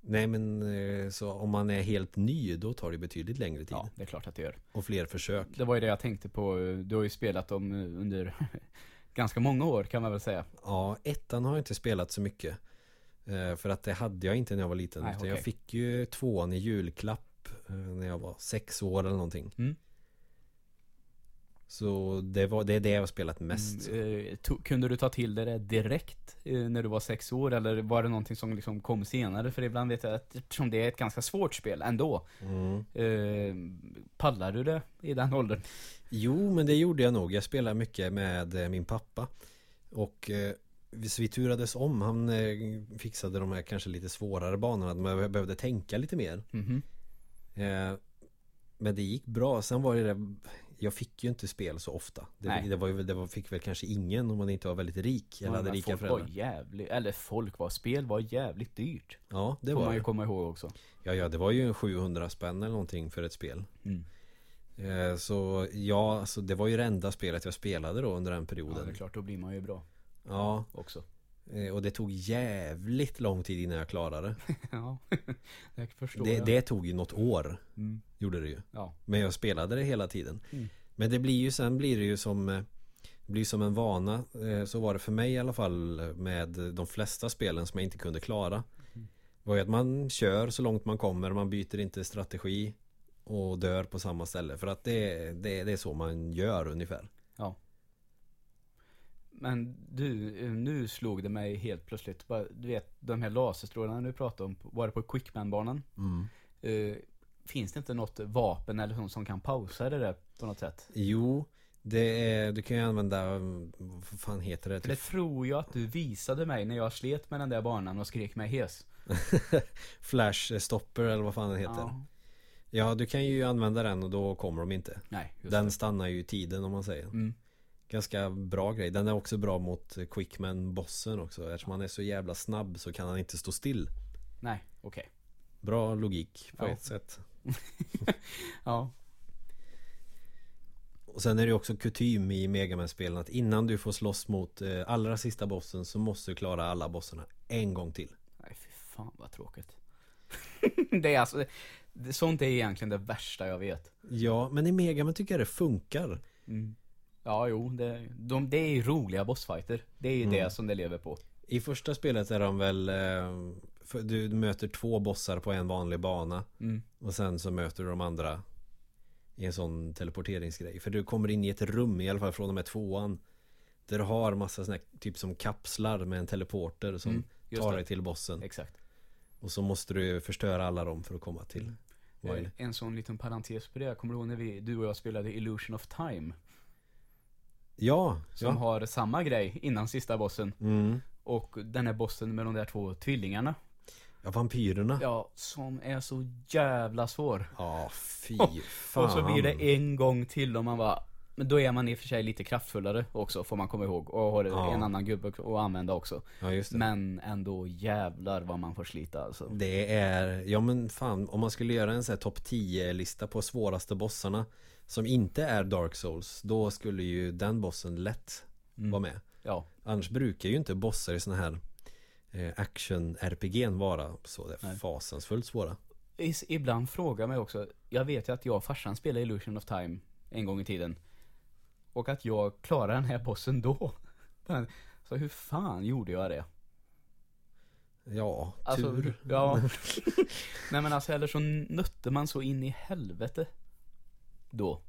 Nej men eh, så om man är helt ny då tar det betydligt längre tid. Ja, det är klart att det gör Och fler försök. Det var ju det jag tänkte på, du har ju spelat dem under ganska många år kan man väl säga Ja, ettan har jag inte spelat så mycket. Eh, För att det hade jag inte när jag var liten. Nej, utan Jag fick ju tvåan i julklapp eh, när jag var sex år eller någonting. Mm. Så det, var, det är det jag har spelat mest. Mm, eh, to- kunde du ta till dig det direkt när du var sex år eller var det någonting som liksom kom senare? För ibland vet jag att eftersom det är ett ganska svårt spel ändå Mm. eh, Pallar du det i den åldern? Jo, men det gjorde jag nog. Jag spelade mycket med min pappa. Och eh, vi- så vi turades om. Han eh, fixade de här kanske lite svårare banorna. Jag behövde tänka lite mer. Mhm. Eh, men det gick bra. Sen var det det jag fick ju inte spel så ofta. Det, det, var ju, det var, fick väl kanske ingen om man inte var väldigt rik. Eller Ja, hade rika folk var föräldrar. jävligt, eller folk var, spel var jävligt dyrt. Ja, det får var man ju det. komma ihåg också. Ja, ja, det var ju en 700 spänn eller någonting för ett spel. Mm. Eh, så ja, alltså, det var ju det enda spelet jag spelade då under den Ja, perioden. det är klart, då blir man ju bra Ja, också. eh, och det tog jävligt lång tid innan jag klarade det. ja, jag förstår. Det, det tog ju något år, Mm. gjorde det ju. Ja. Men jag spelade det hela tiden. Mm. Men det blir ju sen blir det ju som eh, det blir som en vana Eh, Så var det för mig i alla fall med de flesta spelen som jag inte kunde klara Mm. var ju att man kör så långt man kommer, man byter inte strategi och dör på samma ställe. För att det, det, det är så man gör ungefär. Men du, nu slog det mig helt plötsligt. Du vet, de här laserstrålarna du pratade om, var det på Quickman-banan? Eh, finns det inte något vapen eller sånt som kan pausa det där på något sätt? Jo, det är, du kan ju använda, mm, vad fan heter det? För det tror jag att du visade mig när jag slet med den där banan och skrek mig hes. Flash stopper eller vad fan den heter. Ja. Ja. du kan ju använda den och då kommer de inte. Nej, Den det. stannar ju i tiden om man säger. Mm. Ganska bra grej. Den är också bra mot Quickman-bossen också. Eftersom han är så jävla snabb så kan han inte stå still. Nej, okej. Bra logik på Ja. ett sätt. Ja. Och sen är det också kutym i Megaman-spelen att innan du får slåss mot eh, allra sista bossen så måste du klara alla bossarna en gång till. Nej, fy fan vad tråkigt. det är alltså, det, sånt är egentligen det värsta jag vet. Ja, men i Megaman tycker jag det funkar. Mm. Ja, jo, det, de, det är ju roliga bossfighter. Det är ju Mm. det som det lever på. I första spelet är de väl eh, Du möter två bossar på en vanlig bana Mm. Och sen så möter du de andra I en sån teleporteringsgrej För du kommer in i ett rum i alla fall från och med tvåan Där du har massa såna här, typ som kapslar med en teleporter som Mm, tar det. dig till bossen Exakt. Och så måste du förstöra alla dem för att komma till Eh, Wily. En sån liten parentes på det. Kommer du ihåg när vi, du och jag spelade Illusion of Time? Ja, Som ja. har samma grej innan sista bossen. Mm. Och den här bossen med de där två tvillingarna. ja, vampyrerna Ja, Ja, som är så jävla svår. fy Och- fan Och så blir det en gång till och man bara Men då är man i och för sig lite kraftfullare också får man komma ihåg och har Ja. en annan gubbe att använda också Ja, Men ändå jävlar vad man får slita alltså Det är, ja men fan om man skulle göra en sån här topp 10 lista på svåraste bossarna Som inte är Dark Souls Då skulle ju den bossen lätt Mm. vara med. Ja, Annars brukar ju inte bossar i såna här eh, action-RPG'n vara så det är fasansfullt svåra. Ibland frågar mig också Jag vet ju att jag och farsan spelade Illusion of Time En gång i tiden. Och att jag klarar den här bossen då. Så hur fan gjorde jag det? Ja, Alltså, tur. ja. Nej men alltså eller så nötte man så in i helvete Då.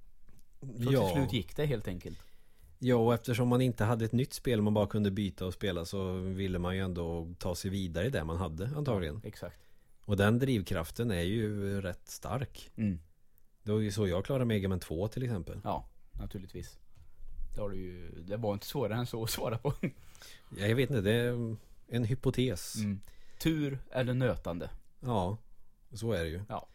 Så ja. till slut gick det helt enkelt. Ja, och eftersom man inte hade ett nytt spel man bara kunde byta och spela så ville man ju ändå ta sig vidare i det man hade antagligen. Exakt. Och den drivkraften är ju rätt stark. Mm. Det var ju så jag klarade Mega Man 2 till exempel. Ja, naturligtvis. Det har du ju Det var inte svårare än så att svara på. Ja, Jag vet inte, det är en hypotes. Mm. Tur eller nötande. Ja, så är det ju. Ja.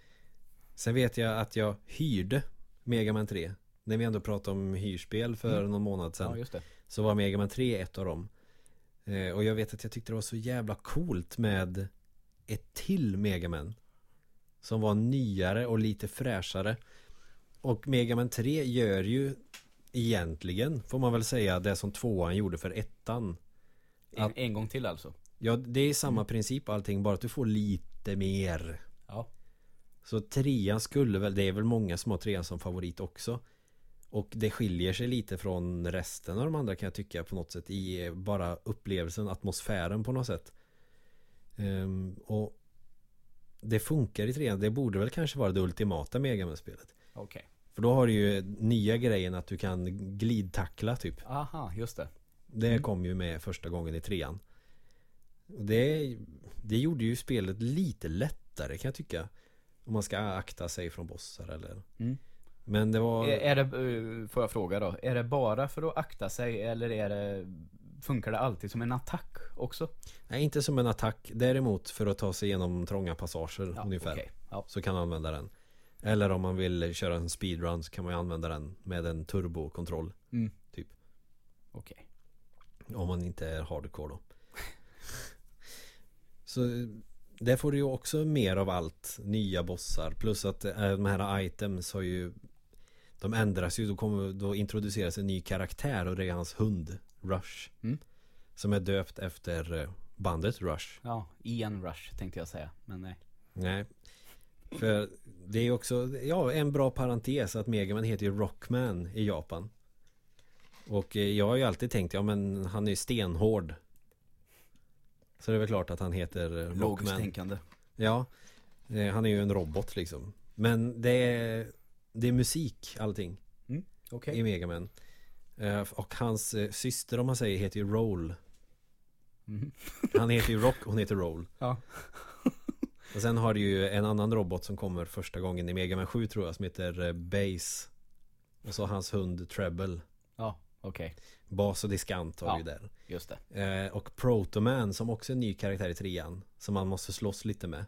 Sen vet jag att jag hyrde Mega Man 3 När vi ändå pratade om hyrspel för Mm. någon månad sedan Ja Så var Mega Man 3 ett av dem. Eh, Och jag vet att jag tyckte det var så jävla coolt med Ett till Mega Man Som var nyare och lite fräschare. Och Mega Man 3 gör ju Egentligen får man väl säga det som tvåan gjorde för ettan. En, en gång till alltså? Ja det är samma princip allting bara att du får lite mer Så trean skulle väl, det är väl många som har trean som favorit också. Och det skiljer sig lite från resten av de andra kan jag tycka på något sätt i bara upplevelsen, atmosfären på något sätt. Ehm, Och Det funkar i trean, det borde väl kanske vara det ultimata Megaman-spelet Okej. För då har du ju nya grejen att du kan glidtackla typ. Aha, just det. Det Mm. kom ju med första gången i trean. Det, det gjorde ju spelet lite lättare kan jag tycka Om man ska akta sig från bossar eller Mm. Men det var är, det, eh, får jag fråga då Är det bara för att akta sig eller är det Funkar det alltid som en attack också? Nej inte som en attack Däremot för att ta sig igenom trånga passager Ja, ungefär okej. Ja. Så kan man använda den Eller om man vill köra en speedrun så kan man ju använda den med en turbokontroll Mm. Typ. Okej Om man inte är hardcore då Så där får du ju också mer av allt. Nya bossar. Plus att eh, de här items har ju De ändras ju. Då, kommer, då introduceras en ny karaktär Och det är hans hund Rush. Mm. Som är döpt efter eh, bandet Rush. Ja, Ian Rush tänkte jag säga Men nej. Nej. För det är också Ja en bra parentes att Megaman heter ju Rockman i Japan. Och eh, jag har ju alltid tänkt Ja men han är ju stenhård Så det är väl klart att han heter eh, Logiskt tänkande Ja eh, Han är ju en robot liksom Men det är, det är musik allting Okej. i Megaman. Eh, Och hans syster om man säger heter ju Roll. Mhm. Han heter ju Rock, hon heter Roll. Ja. Och sen har du ju en annan robot som kommer första gången i Megaman 7 tror jag som heter Base. Och så hans hund Treble. Ja, okej. Bas och diskant har Ja. du ju där. Just det. Eh, och Protoman som också är en ny karaktär i trean. Som man måste slåss lite med.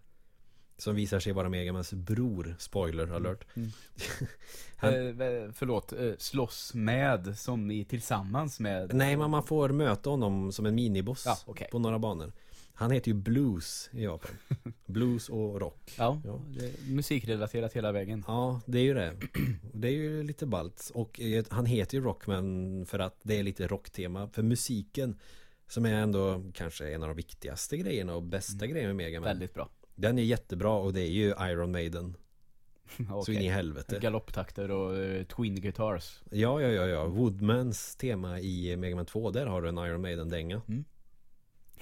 Som visar sig vara Megamans bror. Spoiler alert. Mm. Han- Eh, eh, förlåt, eh, slåss med som i tillsammans med Nej men man får möta honom som en miniboss. Ja, okej. På några banor. Han heter ju Blues i Japan. Blues och rock. Ja, Ja. Musikrelaterat hela vägen Ja, det är ju det. Det är ju lite ballt. Och eh, han heter ju Rockman för att det är lite rocktema. För musiken som är ändå kanske en av de viktigaste grejerna och bästa grejerna med Megaman. Väldigt bra Den är jättebra och det är ju Iron Maiden. Så Okej. in i helvete. Galopptakter och eh, twin guitars Ja, ja, ja, ja. Woodmans tema i Megaman 2, där har du en Iron Maiden-dänga. Mm.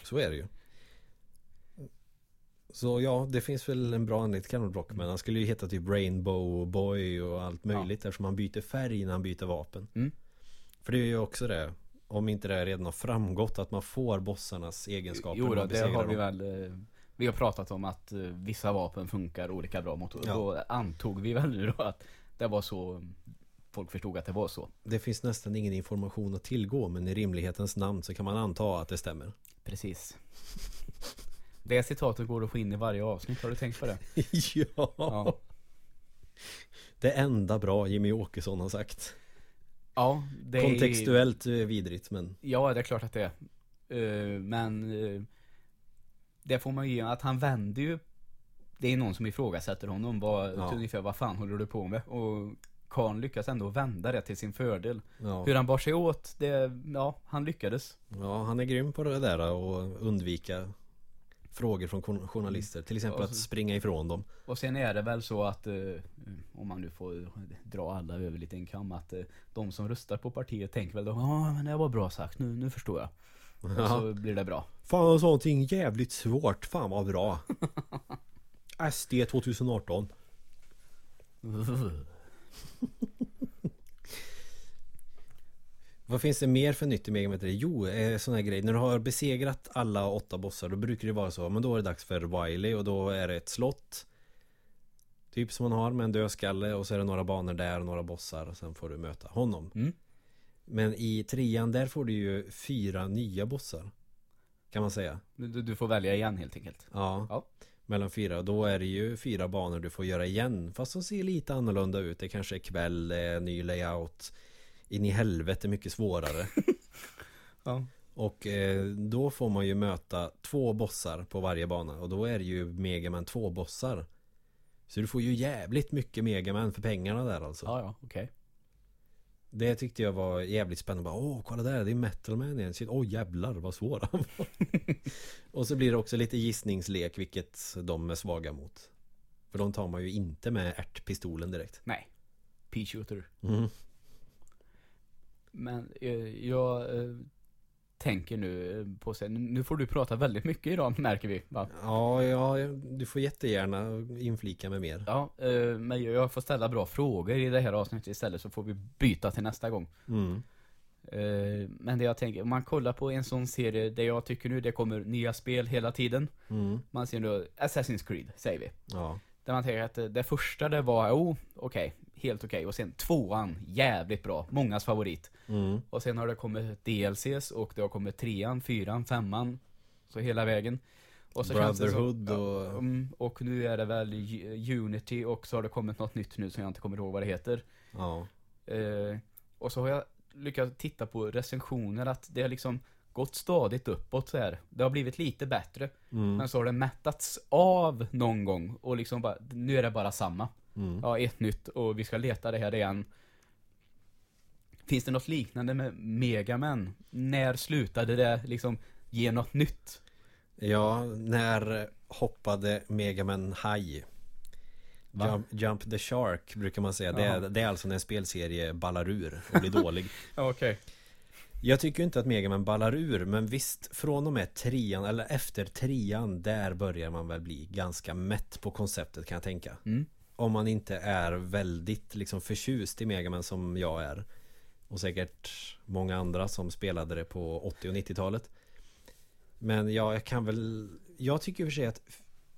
Så är det ju. Så ja, det finns väl en bra anledning till Cameron Rockman. Han skulle ju heta typ Rainbow Boy och allt möjligt eftersom han byter färg när han byter vapen. Mm. För det är ju också det. Om inte det redan har framgått att man får bossarnas egenskaper Jo då, det har vi dem. väl eh, Vi har pratat om att eh, vissa vapen funkar olika bra mot Ja. Då antog vi väl nu då att det var så Folk förstod att det var så Det finns nästan ingen information att tillgå men i rimlighetens namn så kan man anta att det stämmer. Precis Det citatet går att få in i varje avsnitt, har du tänkt på det? ja. Ja, Det enda bra Jimmy Åkesson har sagt. ja det är Kontextuellt eh, vidrigt men Ja, det är klart att det är Eh, Men eh, Det får man ju ge, att han vänder ju Det är någon som ifrågasätter honom, vad, Ja. ungefär vad fan håller du på med? Och Karn lyckas ändå vända det till sin fördel ja. Hur han bar sig åt, det, ja, han lyckades ja, han är grym på det där och undvika frågor från journalister. Till exempel att springa ifrån dem. Och sen är det väl så att, eh, om man nu får dra alla över lite en kam, att eh, de som röstar på partiet tänker väl då, ja men det var bra sagt, nu, nu förstår jag. Och så blir det bra. Fan han sa någonting jävligt svårt. Fan vad bra. SD 2018. Vad finns det mer för nytt i Mega Man 3? Jo, eh, sån här grej. När du har besegrat alla åtta bossar då brukar det vara så. Men då är det dags för Wily och då är det ett slott. Typ som man har med en dödskalle och så är det några banor där och några bossar och sen får du möta honom. Mm. Men i trean där får du ju fyra nya bossar. Kan man säga. Du, du får välja igen helt enkelt. Ja. Ja. Mellan fyra. Då är det ju fyra banor du får göra igen. Fast de ser lite annorlunda ut. Det kanske är kväll, ny layout. In i helvete mycket svårare. Ja. Och eh, då får man ju möta två bossar på varje bana. Och då är det ju Megaman 2 bossar. Så du får ju jävligt mycket Megaman för pengarna där alltså. Ja, ja, okej. Det tyckte jag var jävligt spännande. Bara, Åh, kolla där, det är Metalman igen. Shit, Åh jävlar vad svår han var. och så blir det också lite gissningslek vilket de är svaga mot. För de tar man ju inte med ärtpistolen direkt. Nej. Pea-shooter. Mm. Men eh, jag eh, tänker nu eh, på sig, nu får du prata väldigt mycket idag märker vi. Va? Ja, ja, du får jättegärna inflika med mer. Ja, eh, men jag får ställa bra frågor i det här avsnittet istället så får vi byta till nästa gång. Mm. Eh, Men det jag tänker, om man kollar på en sån serie där jag tycker nu det kommer nya spel hela tiden. Mm. Man ser nu Assassin's Creed, säger vi. Ja. Där man tänker att det första det var, oh, okej, helt okej. Och sen tvåan, jävligt bra. Mångas favorit. Mm. Och sen har det kommit DLCs och det har kommit trean, fyran, femman. Så hela vägen. Och så Brotherhood som, och- mm, och nu är det väl Unity och så har det kommit något nytt nu som jag inte kommer ihåg vad det heter. Ja. Eh, och så har jag lyckats titta på recensioner att det har liksom gått stadigt uppåt så här. Det har blivit lite bättre. Mm. Men så har det mättats av någon gång och liksom bara, nu är det bara samma. Mm. Ja, ett nytt och vi ska leta det här igen. Finns det något liknande med Megaman? När slutade det liksom ge något nytt? Ja, när hoppade Megaman High? Jump, Jump the Shark brukar man säga. Det är, det är alltså när en spelserie ballar ur och blir dålig. Okej. Jag tycker inte att Megaman ballar ur Men visst, från och med trean Eller efter trean Där börjar man väl bli ganska mätt på konceptet kan jag tänka Mm. Om man inte är väldigt liksom förtjust i Megaman som jag är Och säkert många andra som spelade det på 80 och 90-talet Men ja, jag kan väl Jag tycker i och för sig att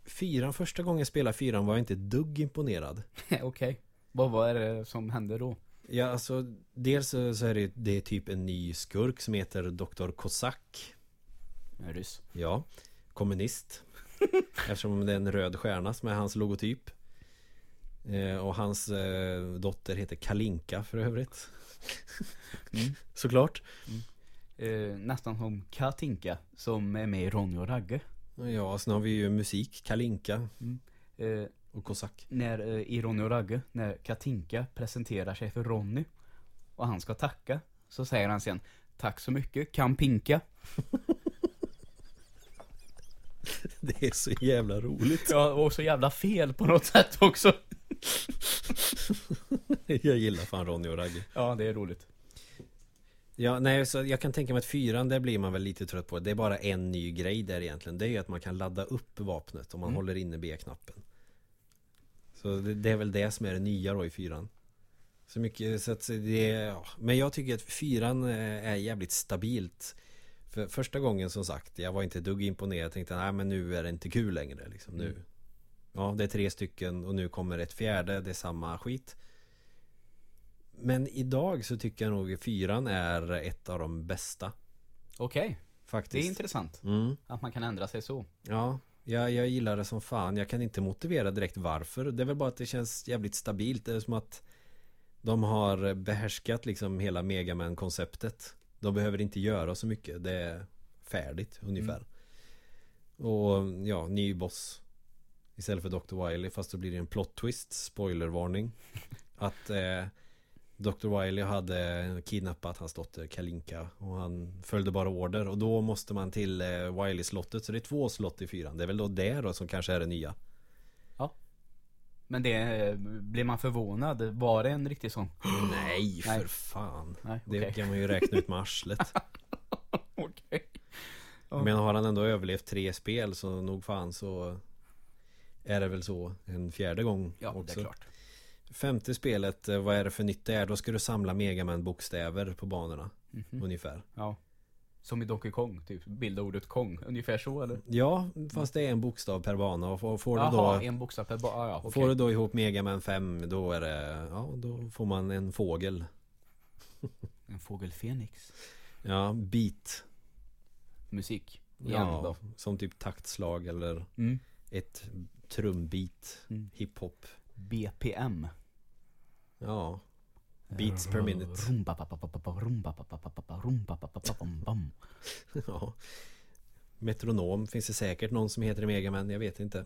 Fyran, första gången jag spelade fyran var jag inte dugg imponerad Okej. Vad var det som hände då? Ja, alltså Dels så är det, det är typ en ny skurk som heter Dr. Kozak ryss. Ja, kommunist Eftersom det är en röd stjärna som är hans logotyp eh, Och hans eh, dotter heter Kalinka för övrigt Mm. Såklart Eh, nästan som Katinka som är med i Ronny och Ragge. Ja, sen har vi ju musik, Kalinka Eh, och Kozak när, eh, I Ronny och Ragge, när Katinka presenterar sig för Ronny och han ska tacka, så säger han sen Tack så mycket, Kampinka. Det är så jävla roligt Ja, och så jävla fel på något sätt också. Jag gillar fan Ronny och Ragge Ja, det är roligt. Ja, nej, så jag kan tänka mig att fyran, där blir man väl lite trött på Det är bara en ny grej där egentligen Det är ju att man kan ladda upp vapnet om man Mm. håller inne B-knappen Så det, det är väl det som är det nya då i fyran. Så mycket, så att det ja. Men jag tycker att fyran eh, är jävligt stabilt. För första gången som sagt, jag var inte dugg imponerad. Jag tänkte, nej men nu är det inte kul längre liksom. Nu. Mm. Ja, det är tre stycken och nu kommer ett fjärde, det är samma skit. Men idag så tycker jag nog fyran är ett av de bästa. Okej, det Faktiskt. är intressant mm. att man kan ändra sig så. Ja, jag, jag gillar det som fan. Jag kan inte motivera direkt varför. Det är väl bara att det känns jävligt stabilt. Det är som att De har behärskat liksom hela Megaman-konceptet De behöver inte göra så mycket. Det är färdigt ungefär. Och ja, ny boss. Istället för Dr. Wily. Fast då blir det en plot twist. Spoilervarning. Att eh, Dr. Wily hade kidnappat hans dotter Kalinka Och han följde bara order Och då måste man till eh, Wily-slottet Så det är två slott i fyran Det är väl då det då som kanske är det nya Men det, blir man förvånad? Var det en riktig sån? Nej, för Nej. fan Nej, Det okej. kan man ju räkna ut med arslet Okej. Ja. Men har han ändå överlevt tre spel så nog fan så Är det väl så en fjärde gång Ja, också det är klart. Femte spelet, eh, vad är det för nytt det är? Då ska du samla Megaman bokstäver på banorna Mhm. Ungefär Ja. Som i Donkey Kong, typ. Bilda ordet Kong. Ungefär så eller? Ja, fast det är en bokstav per bana och får, får du då en bokstav per bara. Ah, ja, okej. Får du då ihop Megaman 5 då är det Ja, då får man en fågel En fågel Fenix. Ja, beat Musik. Igen Ja, då. som typ taktslag eller Mm. ett trumbeat Mm. Hiphop BPM. Ja Beats per minute. Ja Metronom finns det säkert någon som heter i Megaman, jag vet inte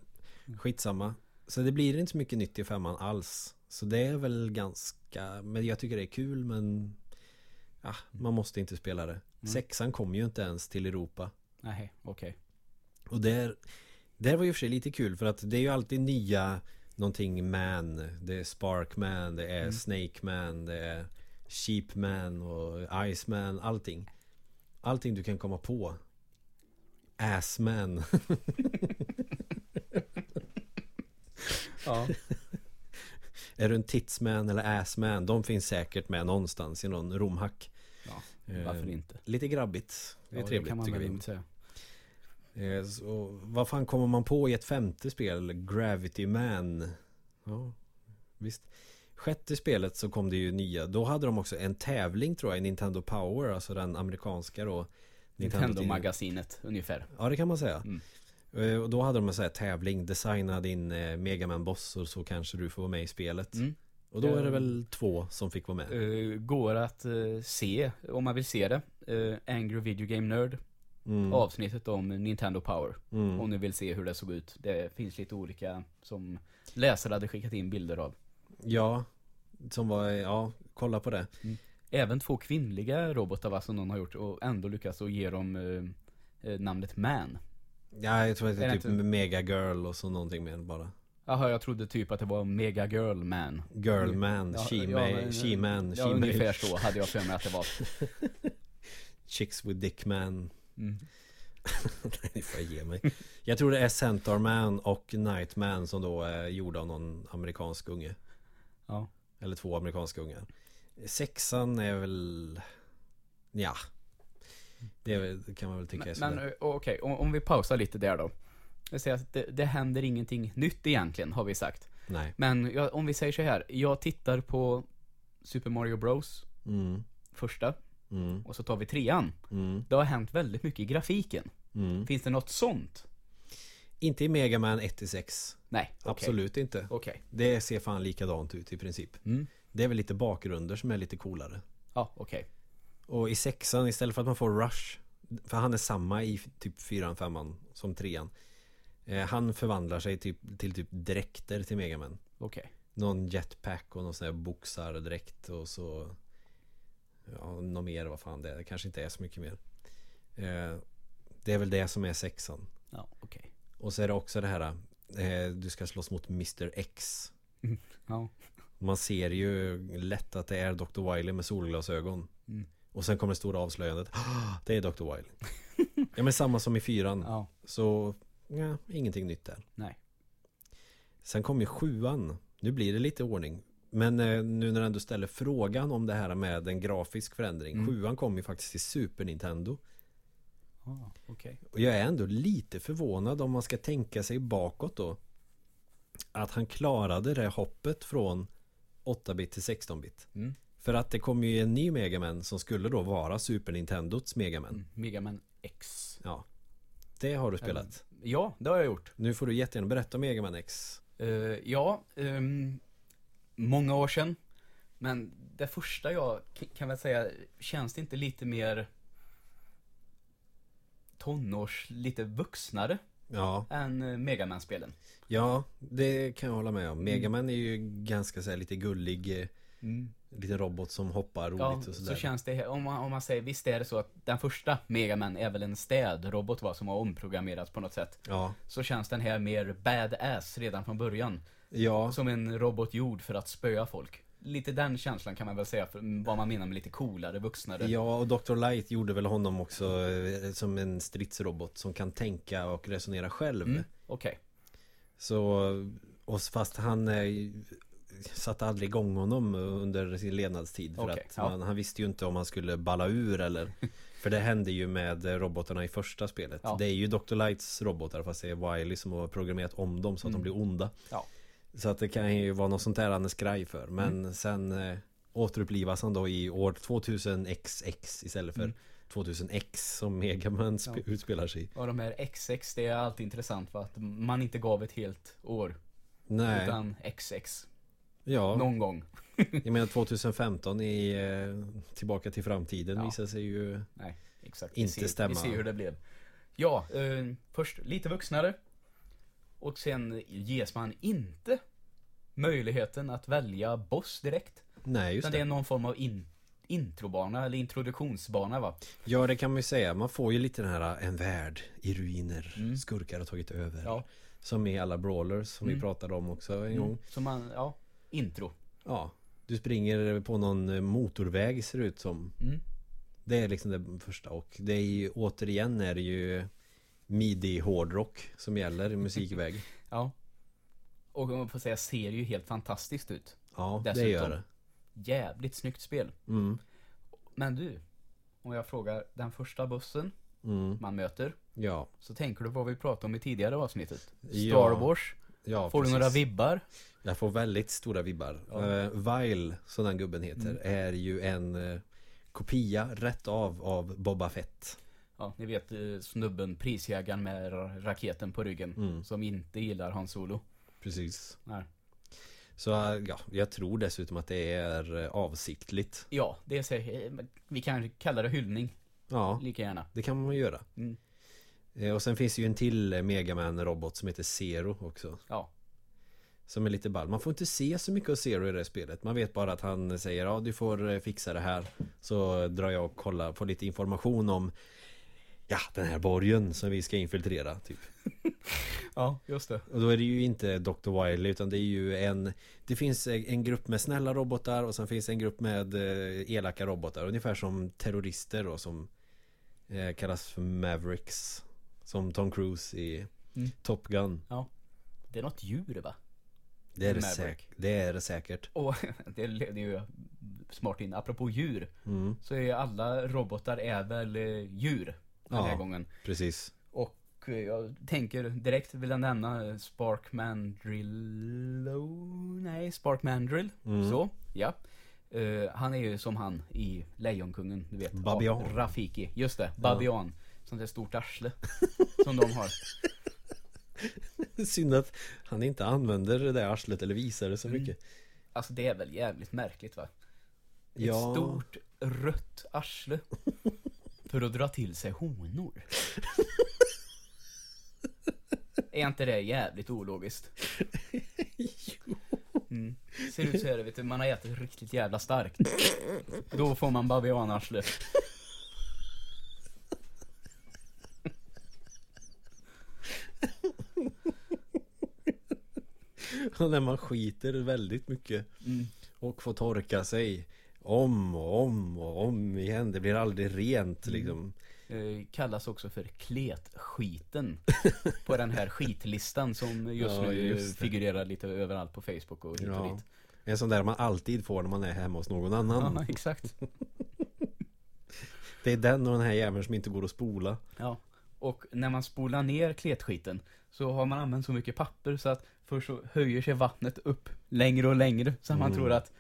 Skitsamma Så det blir inte så mycket nytt i femman alls Så det är väl ganska Men jag tycker det är kul men Ja, man måste inte spela det Sexan kom ju inte ens till Europa Nej, okej. Och där Där var ju för sig lite kul för att det är ju alltid nya Någonting man. Det är Sparkman Det är Snake Man Det är Sheepman och Iceman Allting. Allting du kan komma på. Assman Ja. Är du en Titsman eller Assman De finns säkert med någonstans i någon romhack. Ja. Varför inte? Lite grabbigt. Det är Ja, trevligt kan man tycker vi. lugnt säga. Eh, så, vad fan kommer man på i ett femte spel? Gravity Man Ja, visst Sjätte spelet så kom det ju nya Då hade de också en tävling tror jag i Nintendo Power Alltså den amerikanska då Nintendo-magasinet, ungefär. Ja det kan man säga Mm. Eh, Och då hade de en sån här tävling Designa din eh, Megaman boss och så kanske du får vara med i spelet Mm. Och då är det väl två som fick vara med går att se, om man vill se det. Uh, Angry Video Game Nerd. Mm. Avsnittet om Nintendo Power. Mm. Om ni vill se hur det såg ut. Det finns lite olika som läsare hade skickat in bilder av. Ja Som var, ja, kolla på det Även två kvinnliga robotar va, som någon har gjort och ändå lyckats att ge dem eh, eh, namnet Man. Ja, jag tror att det Är är typ inte- Mega Girl och så någonting mer bara Jaha, jag trodde typ att det var Mega Girl Man. Girlman, Ja, she, ja, man, men- she man, Ja, ungefär så hade jag för mig att det var. Chicks with dick man Mm. Nej, det får jag ge mig. Jag tror det är Centaur Man och Nightman som då är gjorda av någon amerikansk unge. Ja. Eller två amerikanska ungar. Sexan är väl... Ja. Det, kan man väl tycka är Men, men eh, okej, om, om vi pausar lite där då. Jag säger att det, det händer ingenting nytt egentligen, har vi sagt. Nej. Men jag, om vi säger så här, jag tittar på Super Mario Bros. Mm. Första, Mm. och så tar vi trean. Mm. Det har hänt väldigt mycket i grafiken. Mm. Finns det något sånt? Inte i Mega Man 1-6. Nej, okej. Absolut inte. Okej. Det ser fan likadant ut i princip. Mm. Det är väl lite bakgrunder som är lite coolare. Ja, okej. Och i sexan istället för att man får Rush För han är samma i typ fyran, femman som trean eh, Han förvandlar sig typ, till typ dräkter till Megaman Okej. Någon jetpack och någon sån här boxardräkt och så Ja, något mer vad fan det är Det kanske inte är så mycket mer eh, Det är väl det som är sexan Ja, okej. Och så är det också det här eh, Du ska slåss mot Mr X Ja. Man ser ju lätt att det är Dr. Wily med solglasögon Mm. Och sen kommer det stora avslöjandet Det är Dr. Wily Ja men samma som i fyran Ja. Så ja, ingenting nytt där Nej. Sen kommer ju sjuan Nu blir det lite ordning Men eh, nu när du ställer frågan om det här med en grafisk förändring Mm. Sjuan kom ju faktiskt till Super Nintendo Ah, okej. Och jag är ändå lite förvånad om man ska tänka sig bakåt då Att han klarade det hoppet från 8-bit till 16-bit Mm. För att det kom ju en ny Megaman som skulle då vara Super Nintendos Megaman Mm. Mega Man X. Ja Det har du spelat Ja, det har jag gjort. Nu får du jättegärna berätta om Megaman X Eh, ja, ehm, många år sedan. Men det första jag kan väl säga, känns det inte lite mer tonårs, lite vuxnare Ja, än uh, Megaman-spelen? ja det kan jag hålla med om Megaman är ju ganska så här, lite gullig eh, Liten robot som hoppar roligt Ja, och så sådär känns det, om man, om man säger, visst är det så att den första Megaman är väl en städrobot va, som har omprogrammerats på något sätt. Ja, Så känns den här mer badass redan från början. Ja, Som en robot gjord för att spöa folk. Lite den känslan kan man väl säga, för vad man menar med lite coolare, vuxnare. ja och Dr. Light gjorde väl honom också eh, som en stridsrobot som kan tänka och resonera själv Mm, Okej. Så, och fast han eh, satte aldrig igång honom under sin levnadstid För Okej, att ja. man, han visste ju inte om han skulle balla ur eller För det hände ju med robotarna i första spelet Ja. Det är ju Dr. Lights robotar fast det är Wily som har programmerat om dem så att Mm. de blir onda Ja. Så att det kan ju vara något sånt där han är skraj för Men Mm. sen eh, återupplivas han då i år 2000XX istället för Mm. 2000X som Megaman Ja. utspelar sig i Och de här XX, det är alltid intressant va? Att man inte gav ett helt år. Nej, Utan XX. ja Någon gång. Jag menar 2015 i eh, Tillbaka till framtiden Ja. visar sig ju Nej, exakt. Inte vi ser, stämma. Vi ser hur det blev. Ja, eh, först lite vuxnare. Och sen ges man inte möjligheten att välja boss direkt. Nej just Utan det är det någon form av in, introbana eller introduktionsbana va? Ja det kan man ju säga Man får ju lite den här En värld i ruiner Mm. Skurkar har tagit över Ja. Som i alla brawlers som vi Mm. pratade om också en gång Mm. Så man, ja, intro. Ja Du springer på någon eh, motorväg ser det ut som Mm. Det är liksom det första och det är ju återigen är det ju Midi hårdrock som gäller i musikväg Ja. Och om man får säga, ser ju helt fantastiskt ut. Ja det Dessutom. gör det Jävligt snyggt spel. mm. Men du, om jag frågar den första bussen Mm. man möter, Ja så tänker du på vad vi pratade om i tidigare avsnittet? Star Ja, Wars. Ja Får precis. du några vibbar? Jag får väldigt stora vibbar. Ja. Uh, Vile, som den gubben heter, Mm. är ju en eh, kopia rätt av av Boba Fett. Ja, ni vet eh, snubben, prisjägaren med ra- raketen på ryggen. Mm. Som inte gillar Han Solo. Precis. Nej. Så eh, ja, jag tror dessutom att det är eh, avsiktligt. Ja, det är vi kan kalla det hyllning, Ja, lika gärna. det kan man göra. Mm. Och sen finns det ju en till Megaman-robot som heter Zero också. Ja. Som är lite ball. Man får inte se så mycket av Zero i det spelet. Man vet bara att han säger ja du får fixa det här. Så drar jag och kollar, får lite information om Ja, den här borgen som vi ska infiltrera typ. Ja, just det. Och då är det ju inte Dr. Wily utan det är ju en Det finns en grupp med snälla robotar och sen finns en grupp med eh, elaka robotar Ungefär som terrorister då som eh, Kallas för Mavericks Som Tom Cruise i Mm. Top Gun. Det är något djur va? Det är det, säk- det är det säkert. Och det leder ju smart in. Apropå djur. Mm. Så är alla robotar är väl eh, djur. Den här Ja, gången. precis. Och eh, jag tänker direkt vill jag nämna eh, Spark Mandrillo. Nej, Spark Mandrill. Mm. Så, ja. Eh, han är ju som han i Lejonkungen, du vet. Babian. Ja, Rafiki, just det. Babian. Sånt där stort arsle. som de har. Synd att han inte använder det där arslet eller visar det så Mm. mycket. Alltså det är väl jävligt märkligt va? Ett Ja. stort rött arsle. För att dra till sig honor. Är inte det jävligt ologiskt? Mm. Ser ut så här, vet du, man har ätit riktigt jävla starkt. Då får man babianarsle. Och när man skiter väldigt mycket Mm. och får torka sig om och om och om igen. Det blir aldrig rent Mm. liksom. Eh, kallas också för kletskiten. På den här skitlistan som just Ja, nu just figurerar lite överallt på Facebook och hit och Ja. dit. En sån där man alltid får när man är hemma hos någon annan. Ja, exakt. Det är den och den här jäveln som inte går att spola. Ja, och när man spolar ner kletskiten så har man använt så mycket papper så att först så höjer sig vattnet upp längre och längre så att man Mm. tror att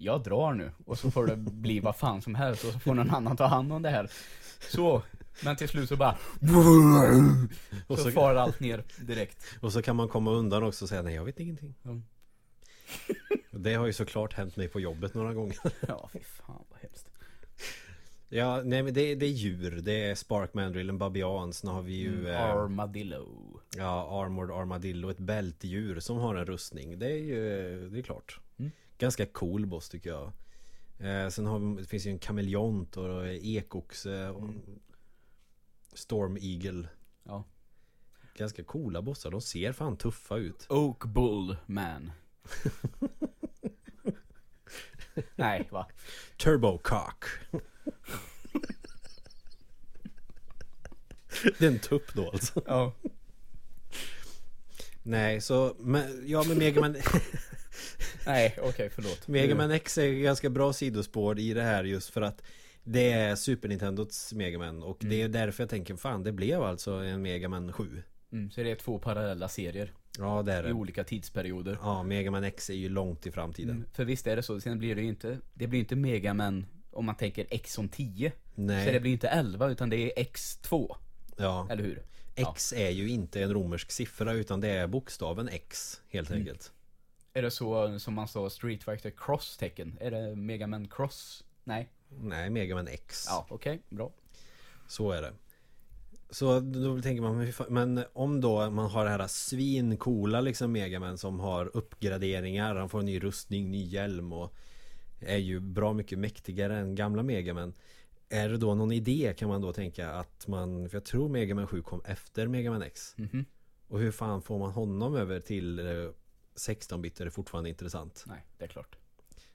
jag drar nu och så får det bli vad fan som helst och så får någon annan ta hand om det här. Så, men till slut så bara Och så så, far allt ner direkt. och så kan man komma undan också och säga nej jag vet ingenting. Mm. Det har ju såklart hänt mig på jobbet några gånger. Ja, fy fan vad hemskt. Ja, nej men det, det är djur. Det är Spark Mandrill, en babian. Sen har vi ju Mm, eh, Armadillo. ja, Armored Armadillo, ett bältdjur som har en rustning. Det är ju, det är klart. Ganska cool boss tycker jag. Eh, sen har vi, det finns ju en kameleont och ekoxe och Mm. Storm Eagle. Ja. Ganska coola bossar. De ser fan tuffa ut. Oak Bull Man. Nej, va? Turbo Cock. det är en tupp då alltså. Ja. Nej, så men, ja men Megaman Nej, okej, förlåt. Megaman X är ganska bra sidospår i det här just för att det är Super Nintendos Megaman och det är därför jag tänker fan det blev alltså en Megaman 7. Mm, så det är två parallella serier Ja det är i det. olika tidsperioder. Ja, Megaman X är ju långt i framtiden. Mm, för visst är det så, sen blir det ju inte, det blir inte Megaman om man tänker X som 10. Nej, Så det blir inte 11 utan det är X2, ja. eller hur? X är ju inte en romersk siffra utan det är bokstaven X helt Mm. enkelt. Är det så som man sa Street Fighter Cross-tecken? Är det Megaman Cross? Nej? Nej, Megaman X. Ja, okej, bra. Så är det. Så då tänker man, men om då man har det här svincoola liksom Megaman som har uppgraderingar, han får en ny rustning, ny hjälm och är ju bra mycket mäktigare än gamla Megaman. Är det då någon idé kan man då tänka att man, för jag tror Megaman 7 kom efter Megaman X. Mhm. Och hur fan får man honom över till eh, 16-bit är det fortfarande intressant. Nej, det är klart.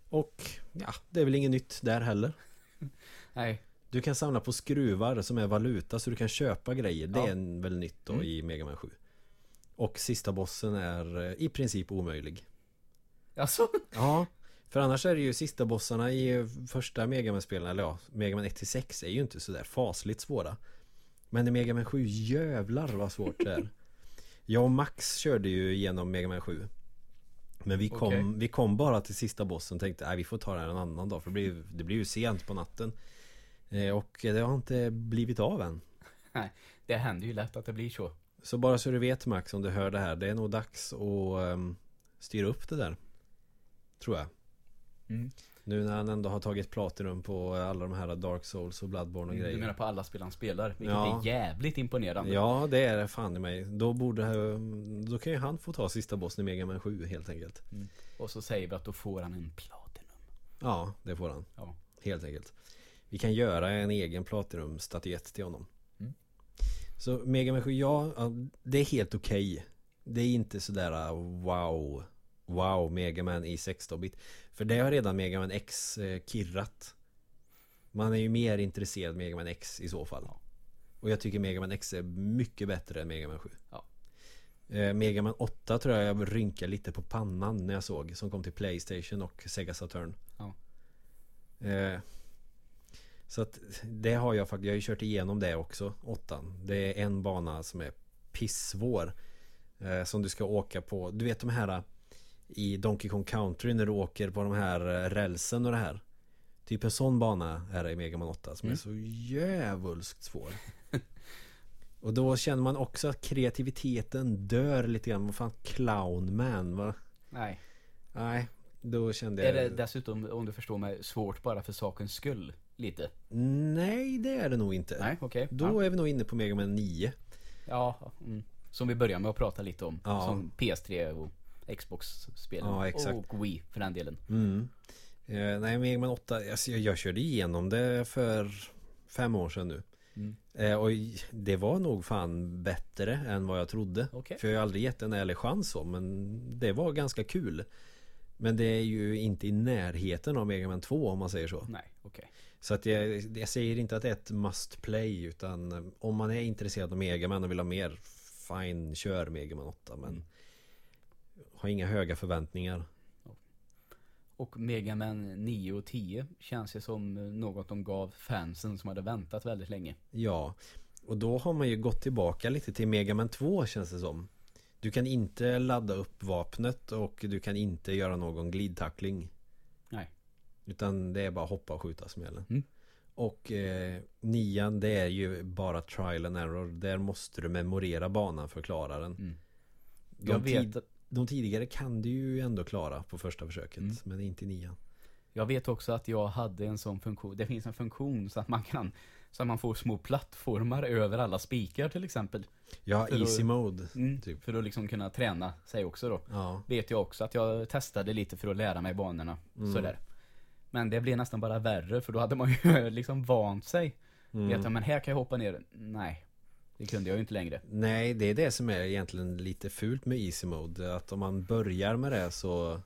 Och ja, det är väl inget nytt där heller. Nej, Du kan samla på skruvar som är valuta så du kan köpa grejer. Det Ja. är väl nytt då Mm. i Mega Man 7. Och sista bossen är eh, i princip omöjlig. alltså? Ja, för annars är det ju sista bossarna i första Mega Man-spelen, eller ja, Mega Man 1-6 är ju inte sådär fasligt svåra. Men i Mega Man 7, jävlar vad svårt det är. Jag och Max körde ju igenom Mega Man 7. Men vi kom, Okej. vi kom bara till sista bossen och tänkte att vi får ta det här en annan dag för det blir, det blir ju sent på natten. Eh, Och det har inte blivit av än. Det händer ju lätt att det blir så. Så bara så du vet Max om du hör det här, det är nog dags att um, styra upp det där. Tror jag. Mm. Nu när han ändå har tagit Platinum på alla de här Dark Souls och Bloodborne och Du grejer. menar på alla spel han spelar, vilket Ja. är jävligt imponerande. Ja, det är det fan i mig. Då borde Då kan ju han få ta sista bossen i Mega Man 7 helt enkelt. Och så säger vi att då får han en Platinum. Ja, det får han. Ja. Helt enkelt. Vi kan göra en egen Platinum-statyett till honom. Mm. Så Mega Man 7, ja, det är helt okej. Det är inte sådär wow. Wow, Mega Man i 16-bit. För det har redan Mega Man X eh, kirrat. Man är ju mer intresserad av Mega Man X i så fall. Ja. Och jag tycker Mega Man X är mycket bättre än Mega Man 7 Ja. eh, Mega Man 8 tror jag jag rynkade lite på pannan när jag såg Som kom till Playstation och Sega Saturn Ja. eh, Så att det har jag faktiskt Jag har ju kört igenom det också, 8 Det är en bana som är pissvår eh, Som du ska åka på Du vet de här I Donkey Kong Country när du åker på de här eh, rälsen och det här Typ en sån bana är det i Mega Man 8 som Mm. är så jävulskt svår Och då känner man också att kreativiteten dör lite grann Vad fan Clownman va? Nej. Nej Då kände Är jag det dessutom, om du förstår mig, svårt bara för sakens skull? Lite? Nej det är det nog inte Nej, okej. Då Ja. är vi nog inne på Mega Man 9 Ja, mm. som vi börjar med att prata lite om. Ja. Som PS3 och Xbox-spelen. Ja, exakt. Och Wii för den delen. mm. eh, Nej Mega Man 8 alltså, jag, jag körde igenom det för Fem år sedan nu Mm. eh, Och det var nog fan bättre än vad jag trodde Okej. För jag har aldrig gett en ärlig chans så Men det var ganska kul Men det är ju inte i närheten av Mega Man 2 om man säger så Nej, okej. Så att jag, jag säger inte att det är ett must play Utan om man är intresserad av Mega Man och vill ha mer Fine, kör Mega Man 8 Men Mm. Har inga höga förväntningar Och Mega Man 9 och 10 känns ju som något de gav fansen som hade väntat väldigt länge. Ja Och då har man ju gått tillbaka lite till Mega Man 2 känns det som Du kan inte ladda upp vapnet och du kan inte göra någon glidtackling Nej. Utan det är bara hoppa och skjuta som gäller Mm. Och eh, nian det är ju bara trial and error Där måste du memorera banan för att klara den Mm. Jag vet tid, de tidigare kan du ju ändå klara på första försöket Mm. Men inte i nian Jag vet också att jag hade en sån funktion. Det finns en funktion så att man kan så att man får små plattformar över alla spikar till exempel. Ja, För easy mode Mm, Typ. För att liksom kunna träna sig också då. Ja, Vet jag också att jag testade lite för att lära mig banorna. Mm. Sådär. Men det blev nästan bara värre för då hade man ju liksom vant sig. mm. Vet jag, men här kan jag hoppa ner. Nej. Det kunde jag ju inte längre. Nej, det är det som är egentligen lite fult med easy mode Att om man börjar med det så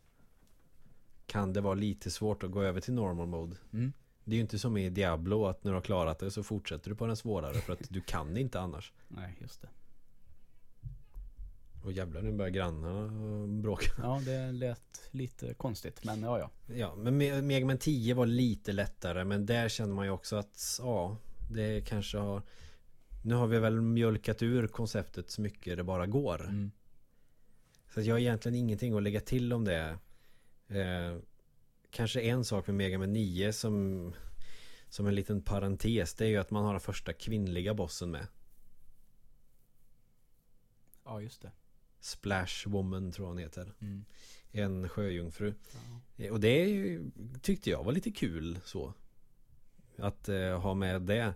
Kan det vara lite svårt att gå över till normal mode Mm. Det är ju inte som i Diablo att när du har klarat det så fortsätter du på den svårare för att du kan inte annars Nej, just det. Och jävlar nu börjar grannarna bråka Ja, det lät lite konstigt. Men ja, ja. Ja, men Me- Mega Man 10 var lite lättare Men där känner man ju också att Ja, det kanske har Nu har vi väl mjölkat ur konceptet så mycket det bara går Mm. Så jag har egentligen ingenting att lägga till om det eh, Kanske en sak med Mega Man 9 som Som en liten parentes Det är ju att man har den första kvinnliga bossen med Ja, just det. Splash Woman tror jag hon heter Mm. En sjöjungfru Ja. Eh, Och det ju, tyckte jag var lite kul så Att eh, ha med det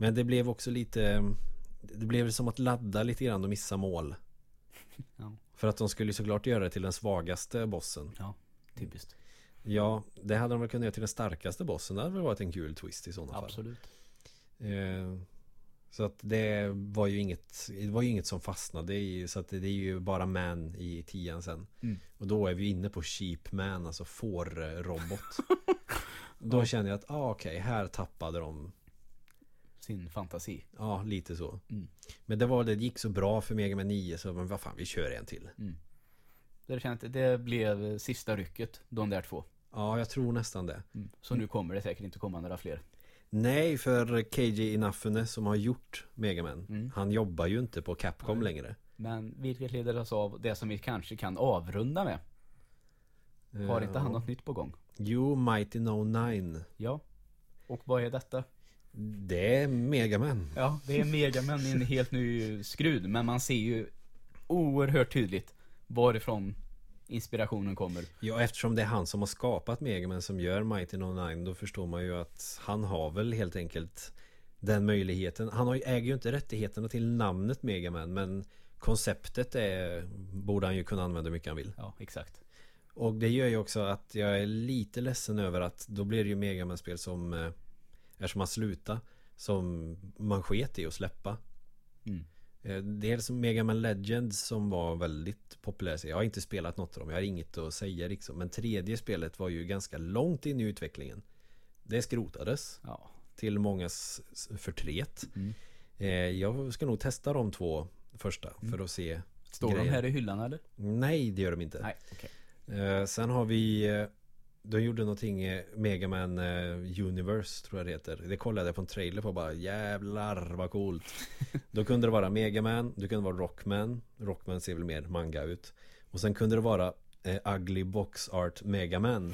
Men det blev också lite Det blev som att ladda lite grann och missa mål Ja. För att de skulle såklart göra det till den svagaste bossen ja, typiskt. Ja, det hade de väl kunnat göra till den starkaste bossen Det hade väl varit en kul twist i sådana fall Absolut. eh, Så att det var ju inget Det var ju inget som fastnade i Så att det, det är ju bara man i tian sen Mm. Och då är vi inne på sheep man Alltså får-robot Då känner jag att ah, okej, här tappade de Sin fantasi. Ja, lite så Mm. Men det var det, gick så bra för Mega Man 9 Så men vad fan, vi kör en till Mm. Det, känns, det blev sista rycket, de där två. Ja, jag tror nästan det Mm. Så nu kommer det säkert inte komma några fler. Nej, för KJ Inafune som har gjort Mega Man Mm. Han jobbar ju inte på Capcom Nej. längre Men vilket leder oss av det som vi kanske kan avrunda med. Har inte han Eh, något nytt på gång? Jo, Mighty No 9 Ja. Och vad är detta? Det är Mega Man Ja, det är Megaman i en helt ny skrud. Men man ser ju oerhört tydligt varifrån inspirationen kommer. Ja, eftersom det är han som har skapat Mega Man som gör Mighty No 9 Då förstår man ju att han har väl helt enkelt Den möjligheten Han har äger ju inte rättigheterna till namnet Mega Man Men konceptet är Borde han ju kunna använda hur mycket han vill Ja, exakt. Och det gör ju också att jag är lite ledsen över att Då blir det ju Mega Man-spel som eh, Eftersom han slutade Som man sket i att släppa Mm. Eh, Dels Mega Man Legends som var väldigt populärt Jag har inte spelat något av dem, jag har inget att säga liksom Men tredje spelet var ju ganska långt in i utvecklingen Det skrotades Ja. till mångas förtret Mm. Eh, jag ska nog testa de två första för att se. Står de Grejer. här i hyllan eller? Nej, det gör de inte. Nej, okej. Eh, sen har vi De gjorde någonting eh, Megaman eh, Universe tror jag det heter Det kollade jag på en trailer på bara Jävlar vad coolt Då kunde det vara Megaman Du kunde vara Rockman Rockman ser väl mer manga ut Och sen kunde det vara eh, Ugly Box Art Megaman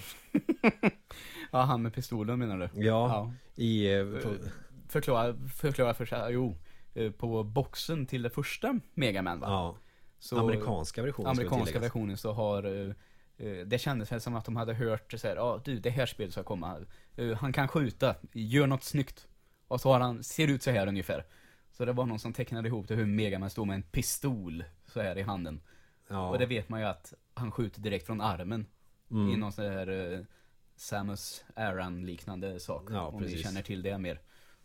Ja, han med pistolen menar du? Ja, Ja. i eh, på, Förklara, förklara för sig, jo. eh, På boxen till det första Megaman va? ja, Så, amerikanska versionen ska amerikanska versionen så har eh, eh, Det kändes väl som att de hade hört så här, ja du det här spelet ska komma. Eh, Han kan skjuta, gör något snyggt. Och så har han, ser ut så här ungefär. Så det var någon som tecknade ihop det hur Megaman stod med en pistol så här i handen. Ja, Och det vet man ju att han skjuter direkt från armen mm. I någon sån här eh, Samus Aran liknande sak Ja, Om ni precis. känner till det mer.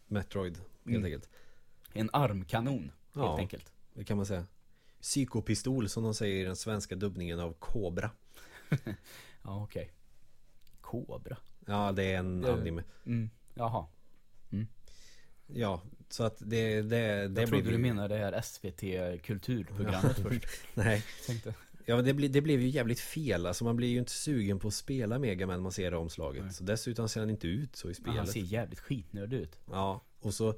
Metroid helt Mm. enkelt. En armkanon Ja. helt enkelt. Det kan man säga. Psykopistol som de säger i den svenska dubbningen av Cobra Ja okej. Kobra. Ja, det är en Det- anime. Mm. Jaha. Ja, så att det, det, det Jag trodde blev du ju- menade det här SVT kulturprogrammet först. Nej, Tänkte ja, det, blir, det blev ju jävligt fel. Alltså man blir ju inte sugen på att spela Megaman när man ser det omslaget. Nej. så Dessutom ser han inte ut så i Men han spelet. ser jävligt skitnördig ut. Ja, och så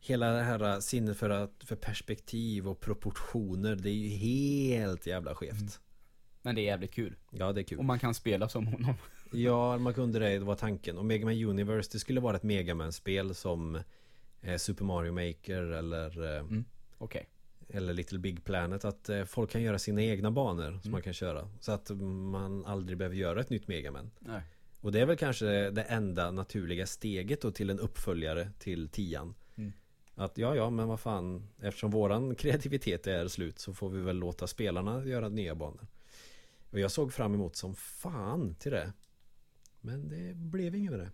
Hela det här sinnet för, att, för perspektiv och proportioner Det är ju helt jävla skevt. Mm. Men det är jävligt kul. Ja, det är kul. Och man kan spela som honom. Ja, man kunde det, det var tanken. Och Megaman Universe, det skulle vara ett Megaman-spel som eh, Super Mario Maker eller eh, Okej. Eller Little Big Planet. Att eh, folk kan göra sina egna banor som Mm. man kan köra. Så att man aldrig behöver göra ett nytt Megaman Nej. Och det är väl kanske det enda naturliga steget då till en uppföljare till tian. Mm. Att ja, ja, men vad fan. Eftersom våran kreativitet är slut så får vi väl låta spelarna göra nya banor Och jag såg fram emot som fan till det. Men det blev inget med det.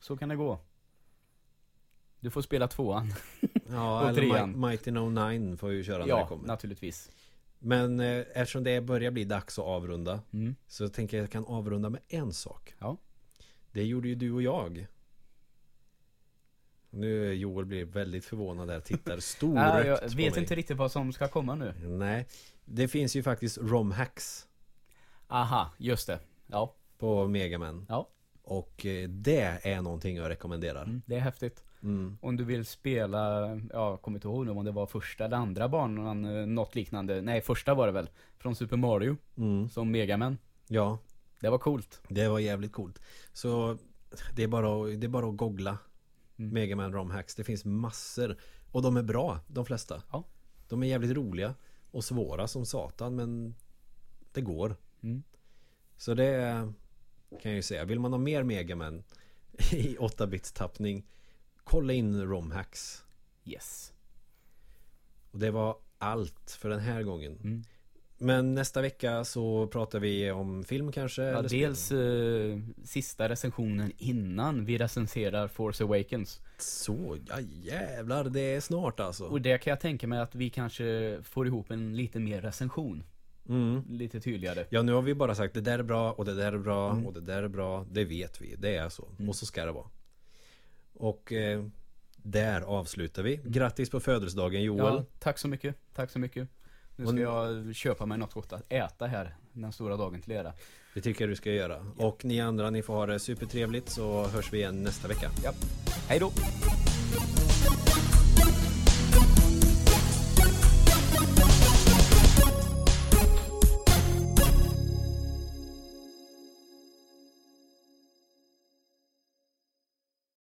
Så kan det gå. Du får spela tvåan. Ja, Och eller trean. Mi- Mighty No 9 får ju köra när det Ja, kommer. naturligtvis. Men eh, eftersom det börjar bli dags att avrunda mm. Så tänker jag att jag kan avrunda med en sak. Ja. Det gjorde ju du och jag Nu Joel blir väldigt förvånad där, tittar storögt Nej, jag på vet mig. inte riktigt vad som ska komma nu. Nej Det finns ju faktiskt romhacks Aha, just det. Ja, På Megaman Ja. Och eh, det är någonting jag rekommenderar. Mm, det är häftigt. Mm. Om du vill spela, ja, jag kommer inte ihåg nu om det var första eller andra banan, eh, något liknande. Nej, första var det väl. Från Super Mario, Mm. som Megaman Ja, Det var coolt. Det var jävligt coolt. Så det är bara det är bara att googla Mm. Megaman romhacks Det finns massor Och de är bra, de flesta Ja. De är jävligt roliga Och svåra som satan men Det går Mm. Så det kan jag ju säga Vill man ha mer Megaman I 8-bits tappning Kolla in romhacks Yes Och det var allt för den här gången mm. Men nästa vecka så pratar vi om film kanske ja. Dels eh, sista recensionen innan vi recenserar Force Awakens. Så, ja jävlar det är snart alltså. Och det kan jag tänka mig att vi kanske får ihop en lite mer recension. Mm. Lite tydligare. Ja nu har vi bara sagt det där är bra och det där är bra Mm. och det där är bra. Det vet vi, det är så. Mm. Och så ska det vara. Och eh, Där avslutar vi. Grattis på födelsedagen Joel. Ja, tack så mycket, tack så mycket Nu ska jag köpa mig något gott att äta här Den stora dagen till era. Det tycker jag du ska göra. Och ni andra ni får ha det supertrevligt så hörs vi igen nästa vecka. Hej då!